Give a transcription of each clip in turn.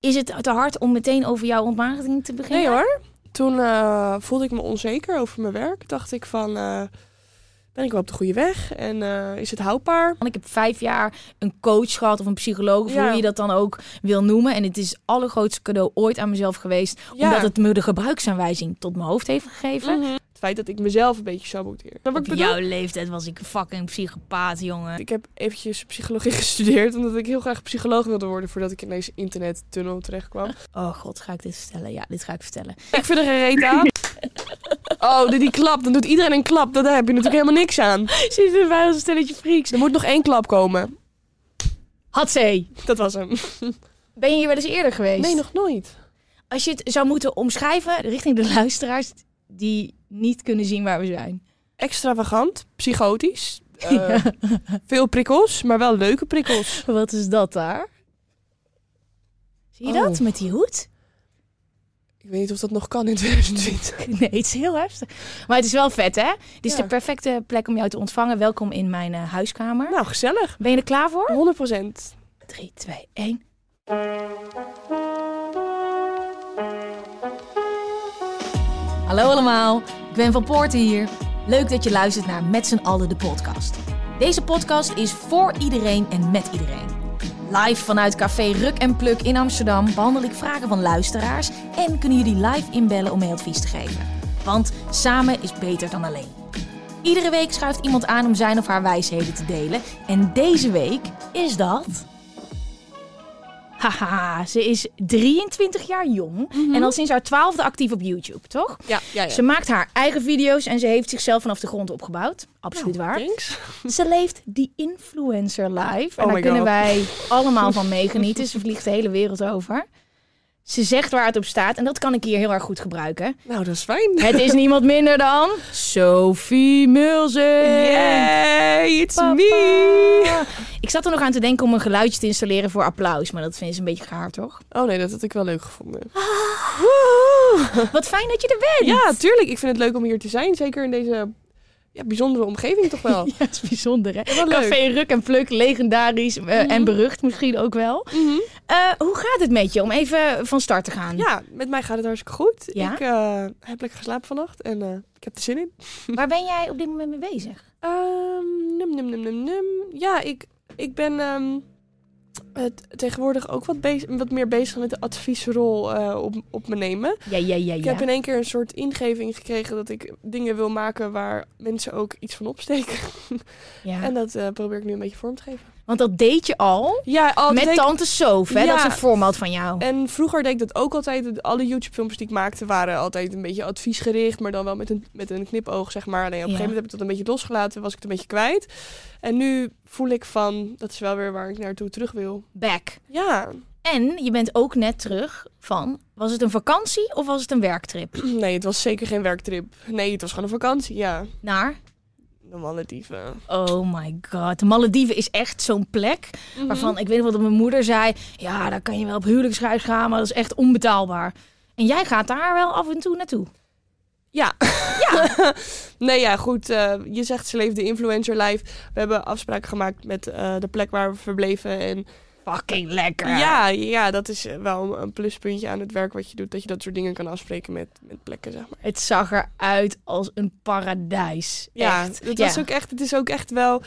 Is het te hard om meteen over jouw ontmaagding te beginnen? Nee hoor. Toen eh, voelde ik me onzeker over mijn werk. Dacht ik van, eh, ben ik wel op de goede weg? En eh, is het houdbaar? Ik heb vijf jaar een coach gehad of een psycholoog, of Ja. hoe je dat dan ook wil noemen. En het is het allergrootste cadeau ooit aan mezelf geweest. Ja. Omdat het me de gebruiksaanwijzing tot mijn hoofd heeft gegeven. Mhm. Het feit dat ik mezelf een beetje saboteer. Op ik jouw leeftijd was ik een fucking psychopaat, jongen. Ik heb eventjes psychologie gestudeerd, omdat ik heel graag psycholoog wilde worden voordat ik in deze internettunnel terecht kwam. Oh god, ga ik dit vertellen? Ja, dit ga ik vertellen. ik vind er geen reet aan. Oh, die, die klap, dan doet iedereen een klap. Daar heb je natuurlijk helemaal niks aan. Zitten wij als een stelletje freaks. Er moet nog één klap komen. Hatzee. Dat was hem. Ben je hier wel eens eerder geweest? Nee, nog nooit. Als je het zou moeten omschrijven richting de luisteraars die niet kunnen zien waar we zijn. Extravagant, psychotisch. eh, Veel prikkels, maar wel leuke prikkels. Wat is dat daar? Zie je Oh. dat met die hoed? Ik weet niet of dat nog kan in 2020. Nee, het is heel heftig. Maar het is wel vet, hè? Dit is Ja. de perfecte plek om jou te ontvangen. Welkom in mijn eh, huiskamer. Nou, gezellig. Ben je er klaar voor? 100 procent. 3, 2, 1. Hallo allemaal, ik ben Van Poorten hier. Leuk dat je luistert naar Met z'n allen de podcast. Deze podcast is voor iedereen en met iedereen. Live vanuit Café Ruk en Pluk in Amsterdam behandel ik vragen van luisteraars en kunnen jullie live inbellen om mee advies te geven. Want samen is beter dan alleen. Iedere week schuift iemand aan om zijn of haar wijsheden te delen. En deze week is dat. Haha, ze is 23 jaar jong en al sinds haar twaalfde actief op YouTube, toch? Ja, ja, ja. Ze maakt haar eigen video's en ze heeft zichzelf vanaf de grond opgebouwd. Absoluut waar. Thanks. Ze leeft die influencer life. En Oh daar my kunnen God. wij allemaal van meegenieten. Ze vliegt de hele wereld over. Ze zegt waar het op staat en dat kan ik hier heel erg goed gebruiken. Nou, dat is fijn. Het is niemand minder dan Sophie Mulzen. Yay, it's Papa. me. Ik zat er nog aan te denken om een geluidje te installeren voor applaus, maar dat vinden ze een beetje gaar, toch? Oh nee, dat had ik wel leuk gevonden. Wat fijn dat je er bent. Ja, tuurlijk. Ik vind het leuk om hier te zijn. Zeker in deze ja, bijzondere omgeving toch wel. Ja, dat is bijzonder, hè? Wel leuk. Café Ruk en Pluk, legendarisch eh, en berucht misschien ook wel. Mhm. Eh, hoe gaat het met je om even van start te gaan? Ja, met mij gaat het hartstikke goed. Ja? Ik eh, heb lekker geslapen vannacht en eh, ik heb er zin in. Waar ben jij op dit moment mee bezig? Ehm, num, num, num, num, num. Ja, ik, ik ben ehm, het tegenwoordig ook wat, bezig, wat meer bezig met de adviesrol eh, op, op me nemen. Ja, ja, ja, Ik ja. heb in één keer een soort ingeving gekregen dat ik dingen wil maken waar mensen ook iets van opsteken. ja. En dat eh, probeer ik nu een beetje vorm te geven. Want dat deed je al Ja, met Tante Sof, hè? Dat is een format van jou. En vroeger deed ik dat ook altijd. Alle YouTube-filmpjes die ik maakte waren altijd een beetje adviesgericht, maar dan wel met een, met een knipoog, zeg maar. Alleen op een gegeven moment heb ik dat een beetje losgelaten, was ik het een beetje kwijt. En nu voel ik van, dat is wel weer waar ik naartoe terug wil. Back. Ja, En je bent ook net terug van, was het een vakantie of was het een werktrip? nee, het was zeker geen werktrip. Nee, het was gewoon een vakantie, ja. Naar? De Malediven. Oh my god. De Malediven is echt zo'n plek Mhm. waarvan ik weet nog wat mijn moeder zei. Ja, daar kan je wel op huwelijksreis gaan, maar dat is echt onbetaalbaar. En jij gaat daar wel af en toe naartoe. Ja. ja. nee, ja, goed. eh, je zegt ze leeft de influencer life. We hebben afspraken gemaakt met eh, de plek waar we verbleven. En Fucking lekker. ja, ja, dat is wel een pluspuntje aan het werk wat je doet. Dat je dat soort dingen kan afspreken met, met plekken, zeg maar. Het zag eruit als een paradijs. Ja, echt. het, Ja. was ook echt, het is ook echt wel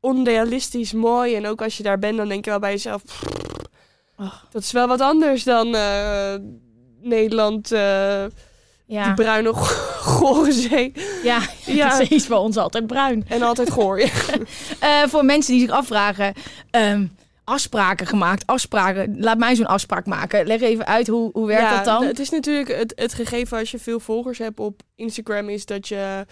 onrealistisch mooi. En ook als je daar bent, dan denk je wel bij jezelf... Oh. Dat is wel wat anders dan eh, Nederland, eh, Ja, die bruine gore zee. ja. Ja. is bij ons altijd bruin. En altijd goor. Eh, voor mensen die zich afvragen, ehm, afspraken gemaakt, afspraken. Laat mij zo'n afspraak maken. Leg even uit, hoe, hoe werkt ja, dat dan? Het is natuurlijk het, het gegeven als je veel volgers hebt op Instagram is dat je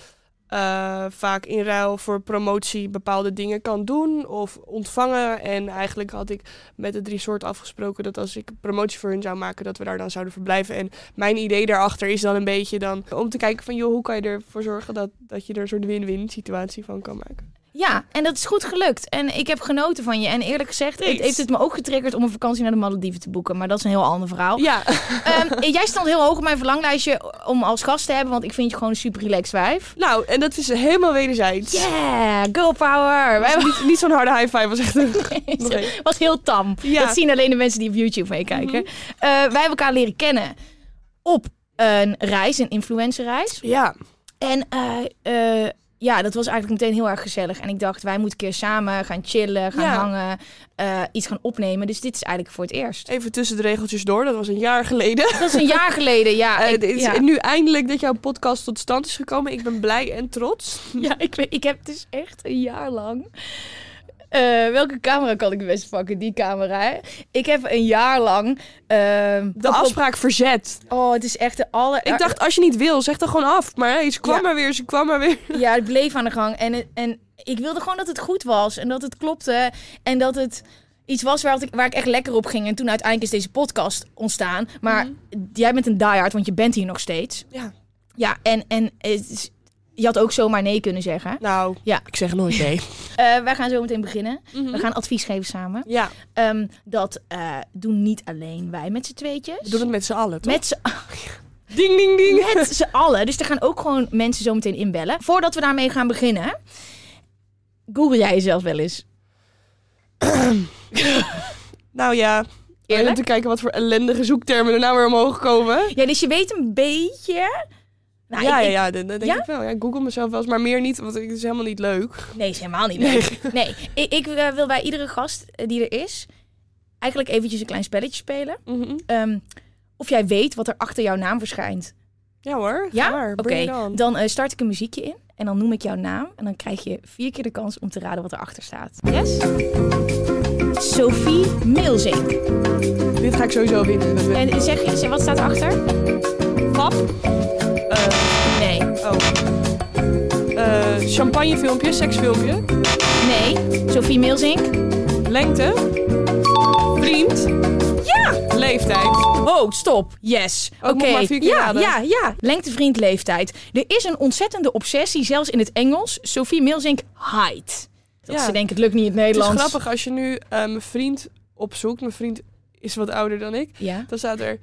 eh, vaak in ruil voor promotie bepaalde dingen kan doen of ontvangen. En eigenlijk had ik met het resort afgesproken dat als ik promotie voor hun zou maken, dat we daar dan zouden verblijven. En mijn idee daarachter is dan een beetje dan om te kijken van, joh, hoe kan je ervoor zorgen dat, dat je er een soort win-win situatie van kan maken. Ja, en dat is goed gelukt. En ik heb genoten van je. En eerlijk gezegd het heeft het me ook getriggerd om een vakantie naar de Malediven te boeken. Maar dat is een heel ander verhaal. Ja, Ehm, jij stond heel hoog op mijn verlanglijstje om als gast te hebben. Want ik vind je gewoon een super relaxed wijf. nou, en dat is helemaal wederzijds. Yeah, girl power. Wij hebben... niet, niet zo'n harde high five was echt een... was heel tam. Ja. Mhm. Dat zien alleen de mensen die op YouTube meekijken. Eh, wij hebben elkaar leren kennen op een reis, een influencerreis. Ja, En eh, eh, ja, dat was eigenlijk meteen heel erg gezellig. En ik dacht, wij moeten een keer samen gaan chillen, gaan Ja. hangen, eh, iets gaan opnemen. Dus dit is eigenlijk voor het eerst. even tussen de regeltjes door. Dat was een jaar geleden. Dat is een jaar geleden, ja. Ik, het is ja. nu eindelijk dat jouw podcast tot stand is gekomen. Ik ben blij en trots. Ja, ik, weet, ik heb dus echt een jaar lang. Eh, welke camera kan ik het best pakken? Die camera. Ik heb een jaar lang. ehm, De op- afspraak verzet. Oh, het is echt de aller. Ik dacht, als je niet wil, zeg dan gewoon af. Maar hey, ze kwam Ja. maar weer, ze kwam maar weer. Ja, het bleef aan de gang. En, en ik wilde gewoon dat het goed was. En dat het klopte. En dat het iets was waar ik, waar ik echt lekker op ging. En toen uiteindelijk is deze podcast ontstaan. Maar jij bent een diehard, want je bent hier nog steeds. Ja. Ja, en, en het is- je had ook zomaar nee kunnen zeggen. Nou, Ja. ik zeg nooit nee. Eh, wij gaan zo meteen beginnen. Mhm. We gaan advies geven samen. Ja, Ehm, dat eh, doen niet alleen wij met z'n tweetjes. we doen het met z'n allen, toch? Met z'n Ding, ding, ding. met z'n allen. Dus er gaan ook gewoon mensen zo meteen inbellen. Voordat we daarmee gaan beginnen, google jij jezelf wel eens? Nou ja, Eerlijk? om te kijken wat voor ellendige zoektermen er nou weer omhoog komen. Ja, dus je weet een beetje. Nou, ja, ik- ja, ja, dat, dat denk Ja? ik wel. Ja, ik google mezelf wel eens, maar meer niet, want het is helemaal niet leuk. Nee, is helemaal niet leuk. Nee, ik, ik eh, wil bij iedere gast eh, die er is, eigenlijk eventjes een klein spelletje spelen. Mhm. Ehm, of jij weet wat er achter jouw naam verschijnt. Ja hoor, Ja? Oké, dan eh, start ik een muziekje in. En dan noem ik jouw naam. En dan krijg je vier keer de kans om te raden wat erachter staat. Yes? Sophie Meelzink. Dit ga ik sowieso winnen. En zeg, zeg, wat staat erachter? Pap. Champagnefilmpje, seksfilmpje. Nee. Sophie Meelzink. Lengte. Vriend. Ja! Leeftijd. Oh, stop. Yes. Oh, Oké. keer Ja, raden. ja, ja. Lengte, vriend, leeftijd. Er is een ontzettende obsessie, zelfs in het Engels. Sophie Meelzink, height. Dat Ja. ze denken, het lukt niet in het Het is Nederlands. grappig als je nu eh, mijn vriend opzoekt. Mijn vriend is wat ouder dan ik. Ja. Dan staat er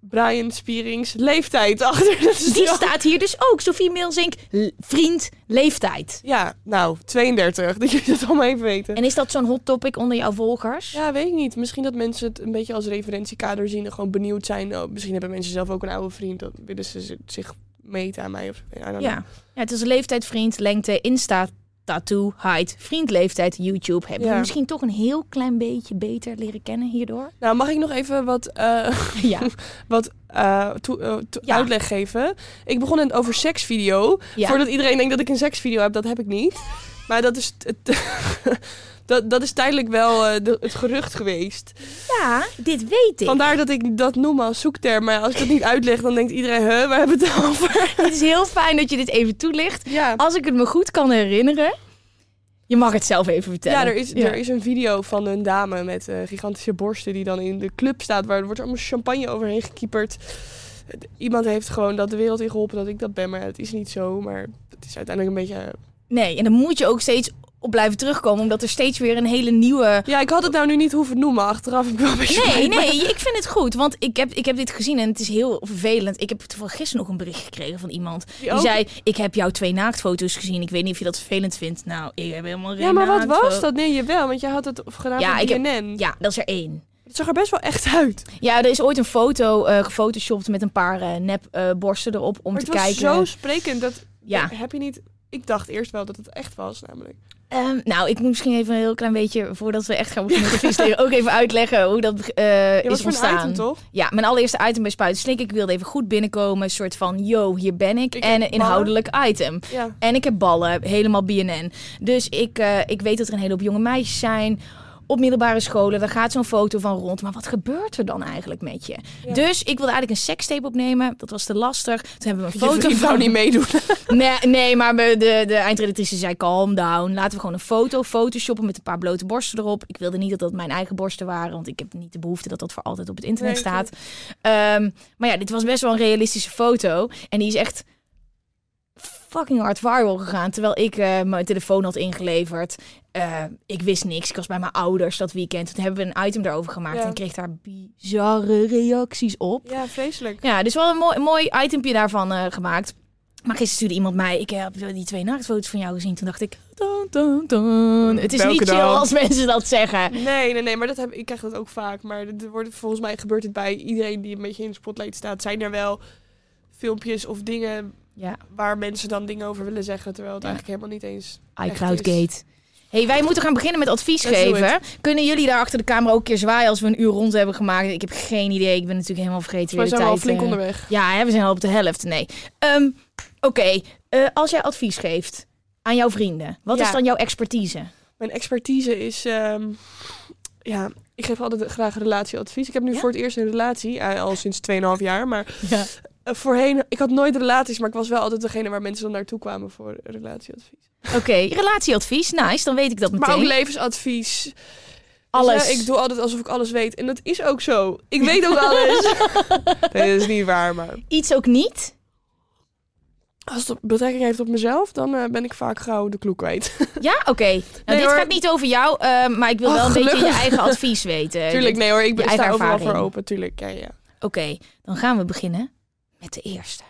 Brian Spierings leeftijd achter. Die staat hier dus ook. Sophie Meelzink, l- vriend, leeftijd. Ja, nou, 32. Dat jullie dat allemaal even weten. En is dat zo'n hot topic onder jouw volgers? Ja, weet ik niet. Misschien dat mensen het een beetje als referentiekader zien en gewoon benieuwd zijn. Oh, misschien hebben mensen zelf ook een oude vriend. Dan willen ze zi- zich meten aan mij. Of. Ja. ja, het is leeftijd, vriend, lengte, Insta, tattoo, height, vriend, leeftijd, YouTube. Hebben we Ja. misschien toch een heel klein beetje beter leren kennen hierdoor? Nou, mag ik nog even wat, eh, Ja. wat eh, eh, Ja. uitleg geven? Ik begon net over seksvideo. ja. Voordat iedereen denkt dat ik een seksvideo heb, dat heb ik niet. Maar dat is, het, dat, dat is tijdelijk wel eh, de- het gerucht geweest. ja, dit weet ik. Vandaar dat ik dat noem als zoekterm. Maar als ik dat niet uitleg, dan denkt iedereen, huh, waar hebben we het over? Het is heel fijn dat je dit even toelicht. Ja, Als ik het me goed kan herinneren, je mag het zelf even vertellen. ja, er, is, er is een video van een dame met eh, gigantische borsten die dan in de club staat. Waar er wordt allemaal champagne overheen gekieperd. Iemand heeft gewoon dat de wereld in geholpen dat ik dat ben. Maar het is niet zo. Maar het is uiteindelijk een beetje... Nee, en dan moet je ook steeds op blijven terugkomen, omdat er steeds weer een hele nieuwe... Ja, ik had het nou nu niet hoeven noemen. Achteraf ik wel een beetje Nee, maar- nee, ik vind het goed, want ik heb, ik heb dit gezien en het is heel vervelend. Ik heb toevallig gisteren nog een bericht gekregen van iemand. Die zei, ik heb jouw twee naaktfoto's gezien, ik weet niet of je dat vervelend vindt. Nou, ik heb helemaal geen Ja, maar wat was dat? Nee, je wel, want je had het gedaan Ja, ik heb-. Ja, dat is er één. Het zag er best wel echt uit. Ja, er is ooit een foto eh gefotoshopt met een paar eh, nep eh, borsten erop om maar te het was kijken. zo sprekend dat... Ja. Heb je niet... Ik dacht eerst wel dat het echt was, namelijk. Ehm, nou, ik moet misschien even een heel klein beetje, voordat we echt gaan beginnen met de visleren, ook even uitleggen hoe dat eh is ontstaan. item, toch? Ja, mijn allereerste item bij Spuiten Slik. Ik wilde even goed binnenkomen. Een soort van, yo, hier ben ik. Ik en een inhoudelijk item. Ja. En ik heb ballen, helemaal BNN. Dus ik, eh, ik weet dat er een hele hoop jonge meisjes zijn. Op middelbare scholen. Daar gaat zo'n foto van rond. Maar wat gebeurt er dan eigenlijk met je? Ja. Dus ik wilde eigenlijk een sekstape opnemen. Dat was te lastig. Toen hebben we een Je foto wou van... niet meedoen. Nee, nee maar de, de eindredactrice zei calm down. Laten we gewoon een foto photoshoppen met een paar blote borsten erop. Ik wilde niet dat dat mijn eigen borsten waren. Want ik heb niet de behoefte dat dat voor altijd op het internet Nee, staat. Ehm, maar ja, dit was best wel een realistische foto. En die is echt fucking hard viral gegaan. Terwijl ik eh, mijn telefoon had ingeleverd. Eh, ik wist niks. Ik was bij mijn ouders dat weekend. Toen hebben we een item daarover gemaakt. Ja. En kreeg daar bizarre reacties op. Ja, vreselijk. Ja, dus wel een mooi, een mooi itempje daarvan eh, gemaakt. Maar gisteren stuurde iemand mij, ik heb die twee naaktfoto's van jou gezien. Toen dacht ik, dun, dun, dun. het is Welke niet chill dan? als mensen dat zeggen. Nee, nee, nee, maar dat heb, ik krijg dat ook vaak. Maar er wordt, volgens mij gebeurt het bij iedereen die een beetje in de spotlight staat. Zijn er wel filmpjes of dingen Ja, waar mensen dan dingen over willen zeggen, terwijl het Ja. eigenlijk helemaal niet eens... iCloudgate. Hey, wij moeten gaan beginnen met advies Let's geven. Kunnen jullie daar achter de camera ook een keer zwaaien als we een uur rond hebben gemaakt? Ik heb geen idee. Ik ben natuurlijk helemaal vergeten weer zijn we al tijd. flink eh, onderweg. Ja, hè, we zijn al op de helft. Nee. Ehm, Oké, eh, als jij advies geeft aan jouw vrienden, wat Ja. is dan jouw expertise? Mijn expertise is... ehm, ja, ik geef altijd graag relatieadvies. Ik heb nu Ja? voor het eerst een relatie, eh, al sinds 2,5 jaar. Maar Ja. Eh, voorheen, ik had nooit relaties, maar ik was wel altijd degene waar mensen dan naartoe kwamen voor relatieadvies. Oké, relatieadvies. Nice, dan weet ik dat meteen. Maar ook levensadvies. Alles. Dus, eh, ik doe altijd alsof ik alles weet. En dat is ook zo. Ik weet ook alles. nee, dat is niet waar, maar... Iets ook niet? Als het betrekking heeft op mezelf, dan eh, ben ik vaak gauw de kloek kwijt. Ja, oké. Nou, dit hoor. gaat niet over jou, eh, maar ik wil Oh, wel een beetje je eigen advies weten. tuurlijk, nee hoor. Ik ben, sta eigen overal voor open. Tuurlijk, ja, ja. Oké, dan gaan we beginnen met de eerste.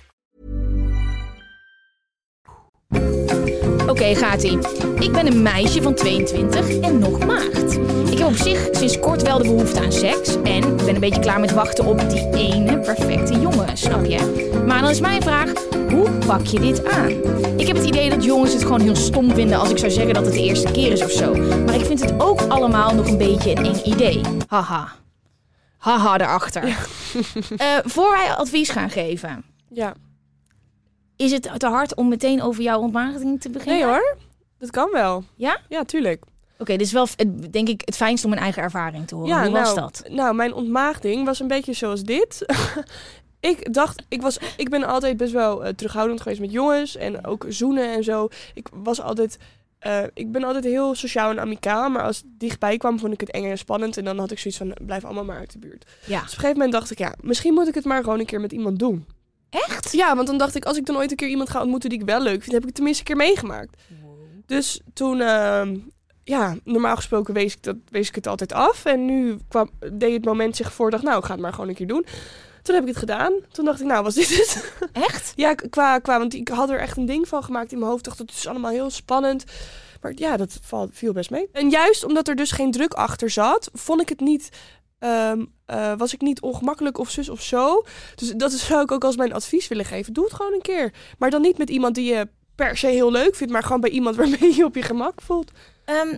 Oké, gaat-ie. Ik ben een meisje van 22 en nog maagd. Ik heb op zich sinds kort wel de behoefte aan seks. En ik ben een beetje klaar met wachten op die ene perfecte jongen, snap je? Maar dan is mijn vraag, hoe pak je dit aan? Ik heb het idee dat jongens het gewoon heel stom vinden als ik zou zeggen dat het de eerste keer is of zo. Maar ik vind het ook allemaal nog een beetje een eng idee. Haha. Haha erachter. Eh, voor wij advies gaan geven, Ja. Is het te hard om meteen over jouw ontmaagding te beginnen? Nee hoor. Dat kan wel. Ja? Ja, tuurlijk. Oké, dit is wel, denk ik, het fijnst om mijn eigen ervaring te horen. Ja, Hoe nou, was dat? Nou, mijn ontmaagding was een beetje zoals dit. ik dacht, ik, was, ik ben altijd best wel eh, terughoudend geweest met jongens en ook zoenen en zo. Ik was altijd, eh, ik ben altijd heel sociaal en amicaal, maar als het dichtbij kwam vond ik het eng en spannend en dan had ik zoiets van, blijf allemaal maar uit de buurt. Ja. Dus op een gegeven moment dacht ik, ja, misschien moet ik het maar gewoon een keer met iemand doen. Echt? Ja, want dan dacht ik, als ik dan ooit een keer iemand ga ontmoeten die ik wel leuk vind, heb ik het tenminste een keer meegemaakt. Dus toen, ehm, ja, normaal gesproken wees ik, dat, wees ik het altijd af. En nu kwam, deed het moment zich voor, dacht, nou, ik ga het maar gewoon een keer doen. Toen heb ik het gedaan. Toen dacht ik, nou, was dit het? Echt? ja, qua, qua, want ik had er echt een ding van gemaakt in mijn hoofd. dacht, dat is allemaal heel spannend. Maar ja, dat viel best mee. En juist omdat er dus geen druk achter zat, vond ik het niet... ehm, eh, was ik niet ongemakkelijk of zus of zo. Dus dat zou ik ook als mijn advies willen geven. Doe het gewoon een keer. Maar dan niet met iemand die je per se heel leuk vindt, maar gewoon bij iemand waarmee je op je gemak voelt. Ehm,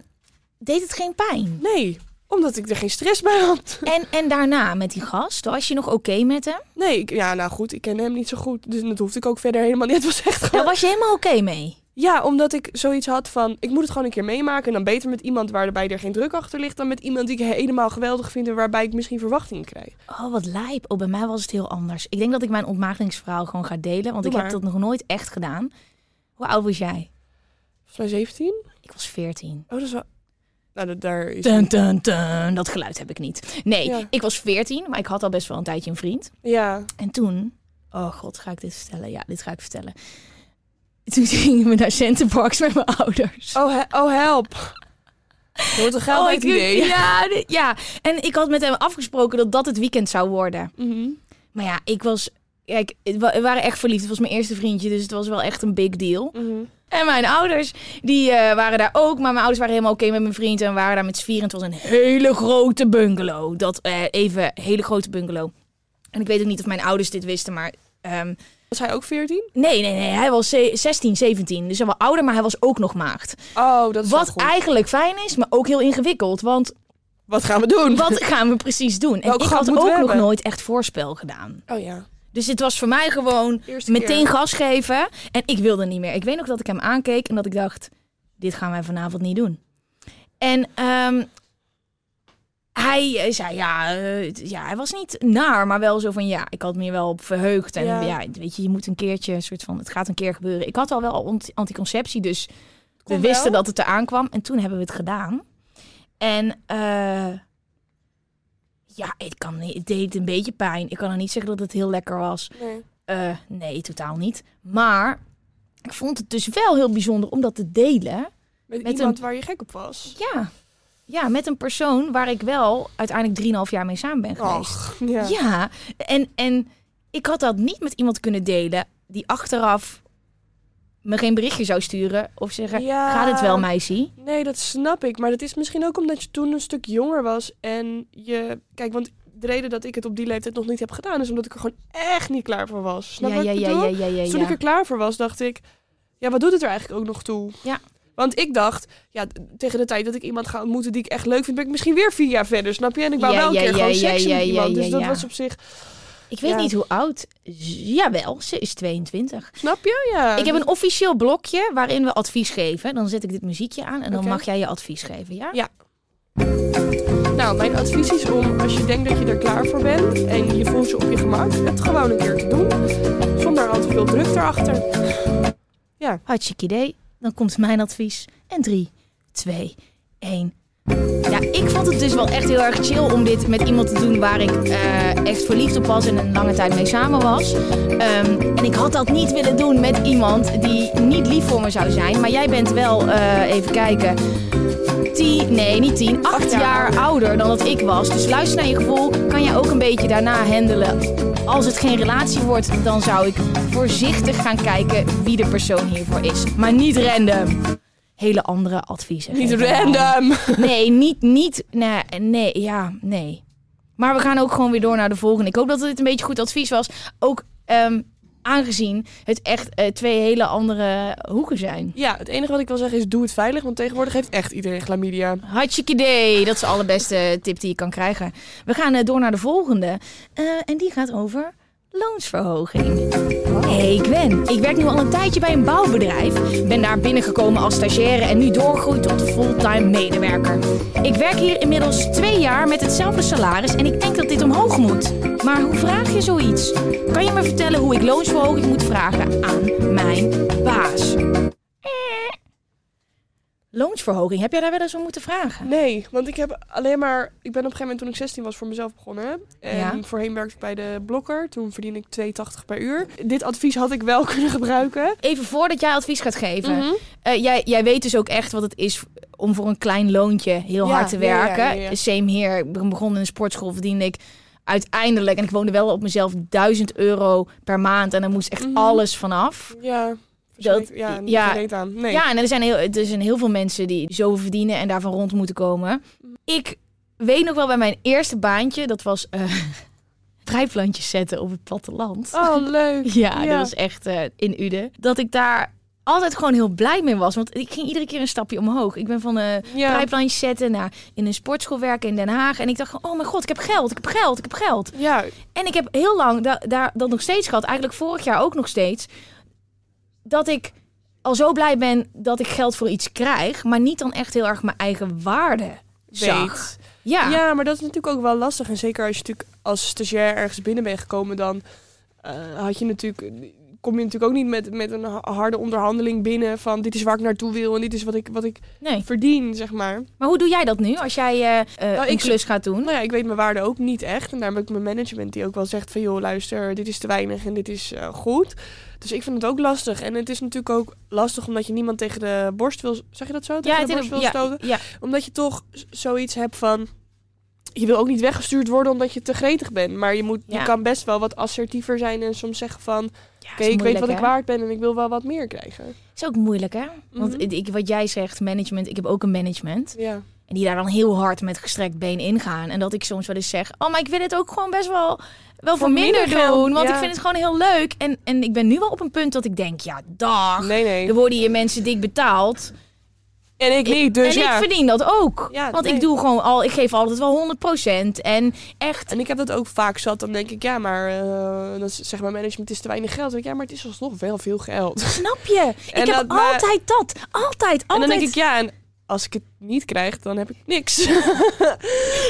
deed het geen pijn? Nee, omdat ik er geen stress bij had. En, en daarna met die gast, was je nog oké met hem? Nee, ik, ja, nou goed, ik ken hem niet zo goed. Dus dat hoefde ik ook verder helemaal niet. Het was echt Daar gewoon... was je helemaal oké mee? Ja, omdat ik zoiets had van, ik moet het gewoon een keer meemaken. En dan beter met iemand waarbij er geen druk achter ligt... dan met iemand die ik helemaal geweldig vind... en waarbij ik misschien verwachtingen krijg. Oh, wat lijp. Oh, bij mij was het heel anders. Ik denk dat ik mijn ontmaagdingsverhaal gewoon ga delen. Want Doe ik maar. heb dat nog nooit echt gedaan. Hoe oud was jij? Mij 17? Ik was 14. Oh, dat is wel... Nou, dat, daar is... Dun, dun, dun. Dat geluid heb ik niet. Nee, Ja. ik was 14, maar ik had al best wel een tijdje een vriend. Ja. En toen, oh god, ga ik dit vertellen? Ja, dit ga ik vertellen. Toen gingen we naar Centerparks met mijn ouders. Oh, he- oh help. Dat wordt een geld Oh, idee. Ja, ja, en ik had met hem afgesproken dat dat het weekend zou worden. Mhm. Maar ja, ik was... Kijk, we waren echt verliefd. Het was mijn eerste vriendje, dus het was wel echt een big deal. Mhm. En mijn ouders, die eh, waren daar ook. Maar mijn ouders waren helemaal oké met mijn vriend. En waren daar met z'n vieren. En het was een hele grote bungalow. Dat, eh, even, hele grote bungalow. En ik weet ook niet of mijn ouders dit wisten, maar... ehm, Was hij ook 14? nee, nee, nee. Hij was ze- 16, 17. Dus hij was ouder, maar hij was ook nog maagd. Oh, dat is wel Wat goed. eigenlijk fijn is, maar ook heel ingewikkeld. Want Wat gaan we doen? wat gaan we precies doen? En Welk ik had ook nog nooit echt voorspel gedaan. Oh ja. Dus het was voor mij gewoon Eerste meteen keer. gas geven. En ik wilde niet meer. Ik weet nog dat ik hem aankeek en dat ik dacht: dit gaan wij vanavond niet doen. En ehm, hij eh, zei ja, eh, ja, hij was niet naar, maar wel zo van ja, ik had me wel op verheugd. En Ja. ja. weet je, je moet een keertje, een soort van, het gaat een keer gebeuren. Ik had al wel anticonceptie, dus we wisten wel? dat het eraan kwam. En toen hebben we het gedaan. En eh, ja, het, kan, niet- het deed een beetje pijn. Ik kan er niet zeggen dat het heel lekker was. Nee. Nee, totaal niet. Maar ik vond het dus wel heel bijzonder om dat te delen. Met, Met iemand een- waar je gek op was. Ja. Ja, met een persoon waar ik wel uiteindelijk 3,5 jaar mee samen ben geweest. Och, ja. Ja, en, en ik had dat niet met iemand kunnen delen die achteraf me geen berichtje zou sturen of zeggen: Ja. Gaat het wel, meisje? Nee, dat snap ik. Maar dat is misschien ook omdat je toen een stuk jonger was. En je... Kijk, want de reden dat ik het op die leeftijd nog niet heb gedaan... is omdat ik er gewoon echt niet klaar voor was. Snap Ja, wat ja, ik ja, ja, ja, ja, Dus toen ja. ik er klaar voor was, dacht ik... Ja, wat doet het er eigenlijk ook nog toe? Ja. Want ik dacht, ja, tegen de tijd dat ik iemand ga ontmoeten die ik echt leuk vind... ben ik misschien weer vier jaar verder, snap je? En ik wou Ja, wel een ja, keer ja, gewoon ja, seks ja, met ja, iemand. ja, dus dat ja. was op zich... Ik weet Ja. niet hoe oud. Jawel, ze is 22. Snap je? Ja. Ik heb een officieel blokje waarin we advies geven. Dan zet ik dit muziekje aan en dan mag jij je advies geven, ja? Ja. Nou, mijn advies is om, als je denkt dat je er klaar voor bent en je voelt je op je gemak, het gewoon een keer te doen. Zonder al te veel druk erachter. Hartstikke idee. Dan komt mijn advies. En 3, 2, 1. Ja, ik vond het dus wel echt heel erg chill om dit met iemand te doen waar ik eh, echt verliefd op was en een lange tijd mee samen was. Ehm, en ik had dat niet willen doen met iemand die niet lief voor me zou zijn. Maar jij bent wel, eh, even kijken, tien, nee niet tien, acht Acht jaar, jaar ouder dan dat ik was. Dus luister naar je gevoel. Kan jij ook een beetje daarna handelen? Als het geen relatie wordt, dan zou ik voorzichtig gaan kijken wie de persoon hiervoor is. Maar niet random. Hele andere adviezen. Niet random. Nee, niet, niet, nee, nee, ja, nee. Maar we gaan ook gewoon weer door naar de volgende. Ik hoop dat dit een beetje goed advies was. Ook ehm, aangezien het echt eh, twee hele andere hoeken zijn. Ja, het enige wat ik wil zeggen is doe het veilig, want tegenwoordig heeft echt iedereen chlamydia. Hartstikke idee. Dat is de allerbeste tip die je kan krijgen. We gaan eh, door naar de volgende. Eh, en die gaat over loonsverhoging. Hey Gwen, ik werk nu al een tijdje bij een bouwbedrijf. Ben daar binnengekomen als stagiaire en nu doorgroeid tot fulltime medewerker. Ik werk hier inmiddels twee jaar met hetzelfde salaris en ik denk dat dit omhoog moet. Maar hoe vraag je zoiets? Kan je me vertellen hoe ik loonsverhoging moet vragen aan mijn baas? Loonsverhoging, heb jij daar wel eens om moeten vragen? Nee, want ik heb alleen maar... Ik ben op een gegeven moment toen ik 16 was voor mezelf begonnen. En Ja. voorheen werkte ik bij de blokker. Toen verdiende ik 2,80 per uur. Dit advies had ik wel kunnen gebruiken. Even voordat jij advies gaat geven. Mhm. Eh, jij, jij weet dus ook echt wat het is om voor een klein loontje heel Ja, hard te werken. ja. Same hier. Ik begonnen in een sportschool, verdiende ik uiteindelijk, en ik woonde wel op mezelf, 1000 euro per maand. En dan moest echt Mhm. alles vanaf. Ja, Dat- ja, niet ja. ja, aan. Nee. Ja, en er zijn, heel, er zijn heel veel mensen die zoveel verdienen en daarvan rond moeten komen. Ik weet nog wel bij mijn eerste baantje, dat was eh vrijplantjes zetten op het platteland. Oh, leuk. Ja, Ja. dat was echt eh, in Uden. Dat ik daar altijd gewoon heel blij mee was. Want ik ging iedere keer een stapje omhoog. Ik ben van een Ja. pijplandje zetten naar in een sportschool werken in Den Haag. En ik dacht, oh mijn god, ik heb geld, ik heb geld, ik heb geld. Ja, En ik heb heel lang da- daar dat nog steeds gehad. Eigenlijk vorig jaar ook nog steeds. Dat ik al zo blij ben dat ik geld voor iets krijg. Maar niet dan echt heel erg mijn eigen waarde zag. weet. Ja. Ja. maar dat is natuurlijk ook wel lastig. En zeker als je natuurlijk als stagiair ergens binnen bent gekomen, dan eh, had je natuurlijk, kom je natuurlijk ook niet met, met een ha- harde onderhandeling binnen van dit is waar ik naartoe wil en dit is wat ik, wat ik Nee. verdien, zeg maar. Maar hoe doe jij dat nu als jij eh, Nou, een ik- klus gaat doen? Nou ja, ik weet mijn waarde ook niet echt. En daar heb ik mijn management die ook wel zegt van... joh, luister, dit is te weinig en dit is eh, goed. Dus ik vind het ook lastig. En het is natuurlijk ook lastig omdat je niemand tegen de borst wil... Zeg je dat zo? Tegen ja, de het borst wil ja, stoten? ja, Omdat je toch zoiets hebt van... Je wil ook niet weggestuurd worden omdat je te gretig bent. Maar je, moet, Ja. je kan best wel wat assertiever zijn en soms zeggen van... Ja, Oké, ik weet wat ik waard ben en ik wil wel wat meer krijgen. Is ook moeilijk, hè? Want Mhm. ik, wat jij zegt, management, ik heb ook een management. Ja. En die daar dan heel hard met gestrekt been ingaan. En dat ik soms wel eens zeg, oh, maar ik wil het ook gewoon best wel, wel voor, minder, doen. Want ja. ik vind het gewoon heel leuk. En, en ik ben nu wel op een punt dat ik denk, ja, dag. Nee, nee. Er worden hier mensen dik betaald. En ik niet, dus en ja. ik verdien dat ook. Ja, Want nee. ik doe gewoon al, ik geef altijd wel 100%. En echt, En ik heb dat ook vaak zat. Dan denk ik, ja, maar eh, dan zegt mijn management, is te weinig geld. Dan denk ik, ja, maar het is alsnog wel veel geld. snap je? Ik En heb dat- maar- altijd dat. Altijd, altijd. En dan denk ik, ja, en als ik het niet krijg, dan heb ik niks. maar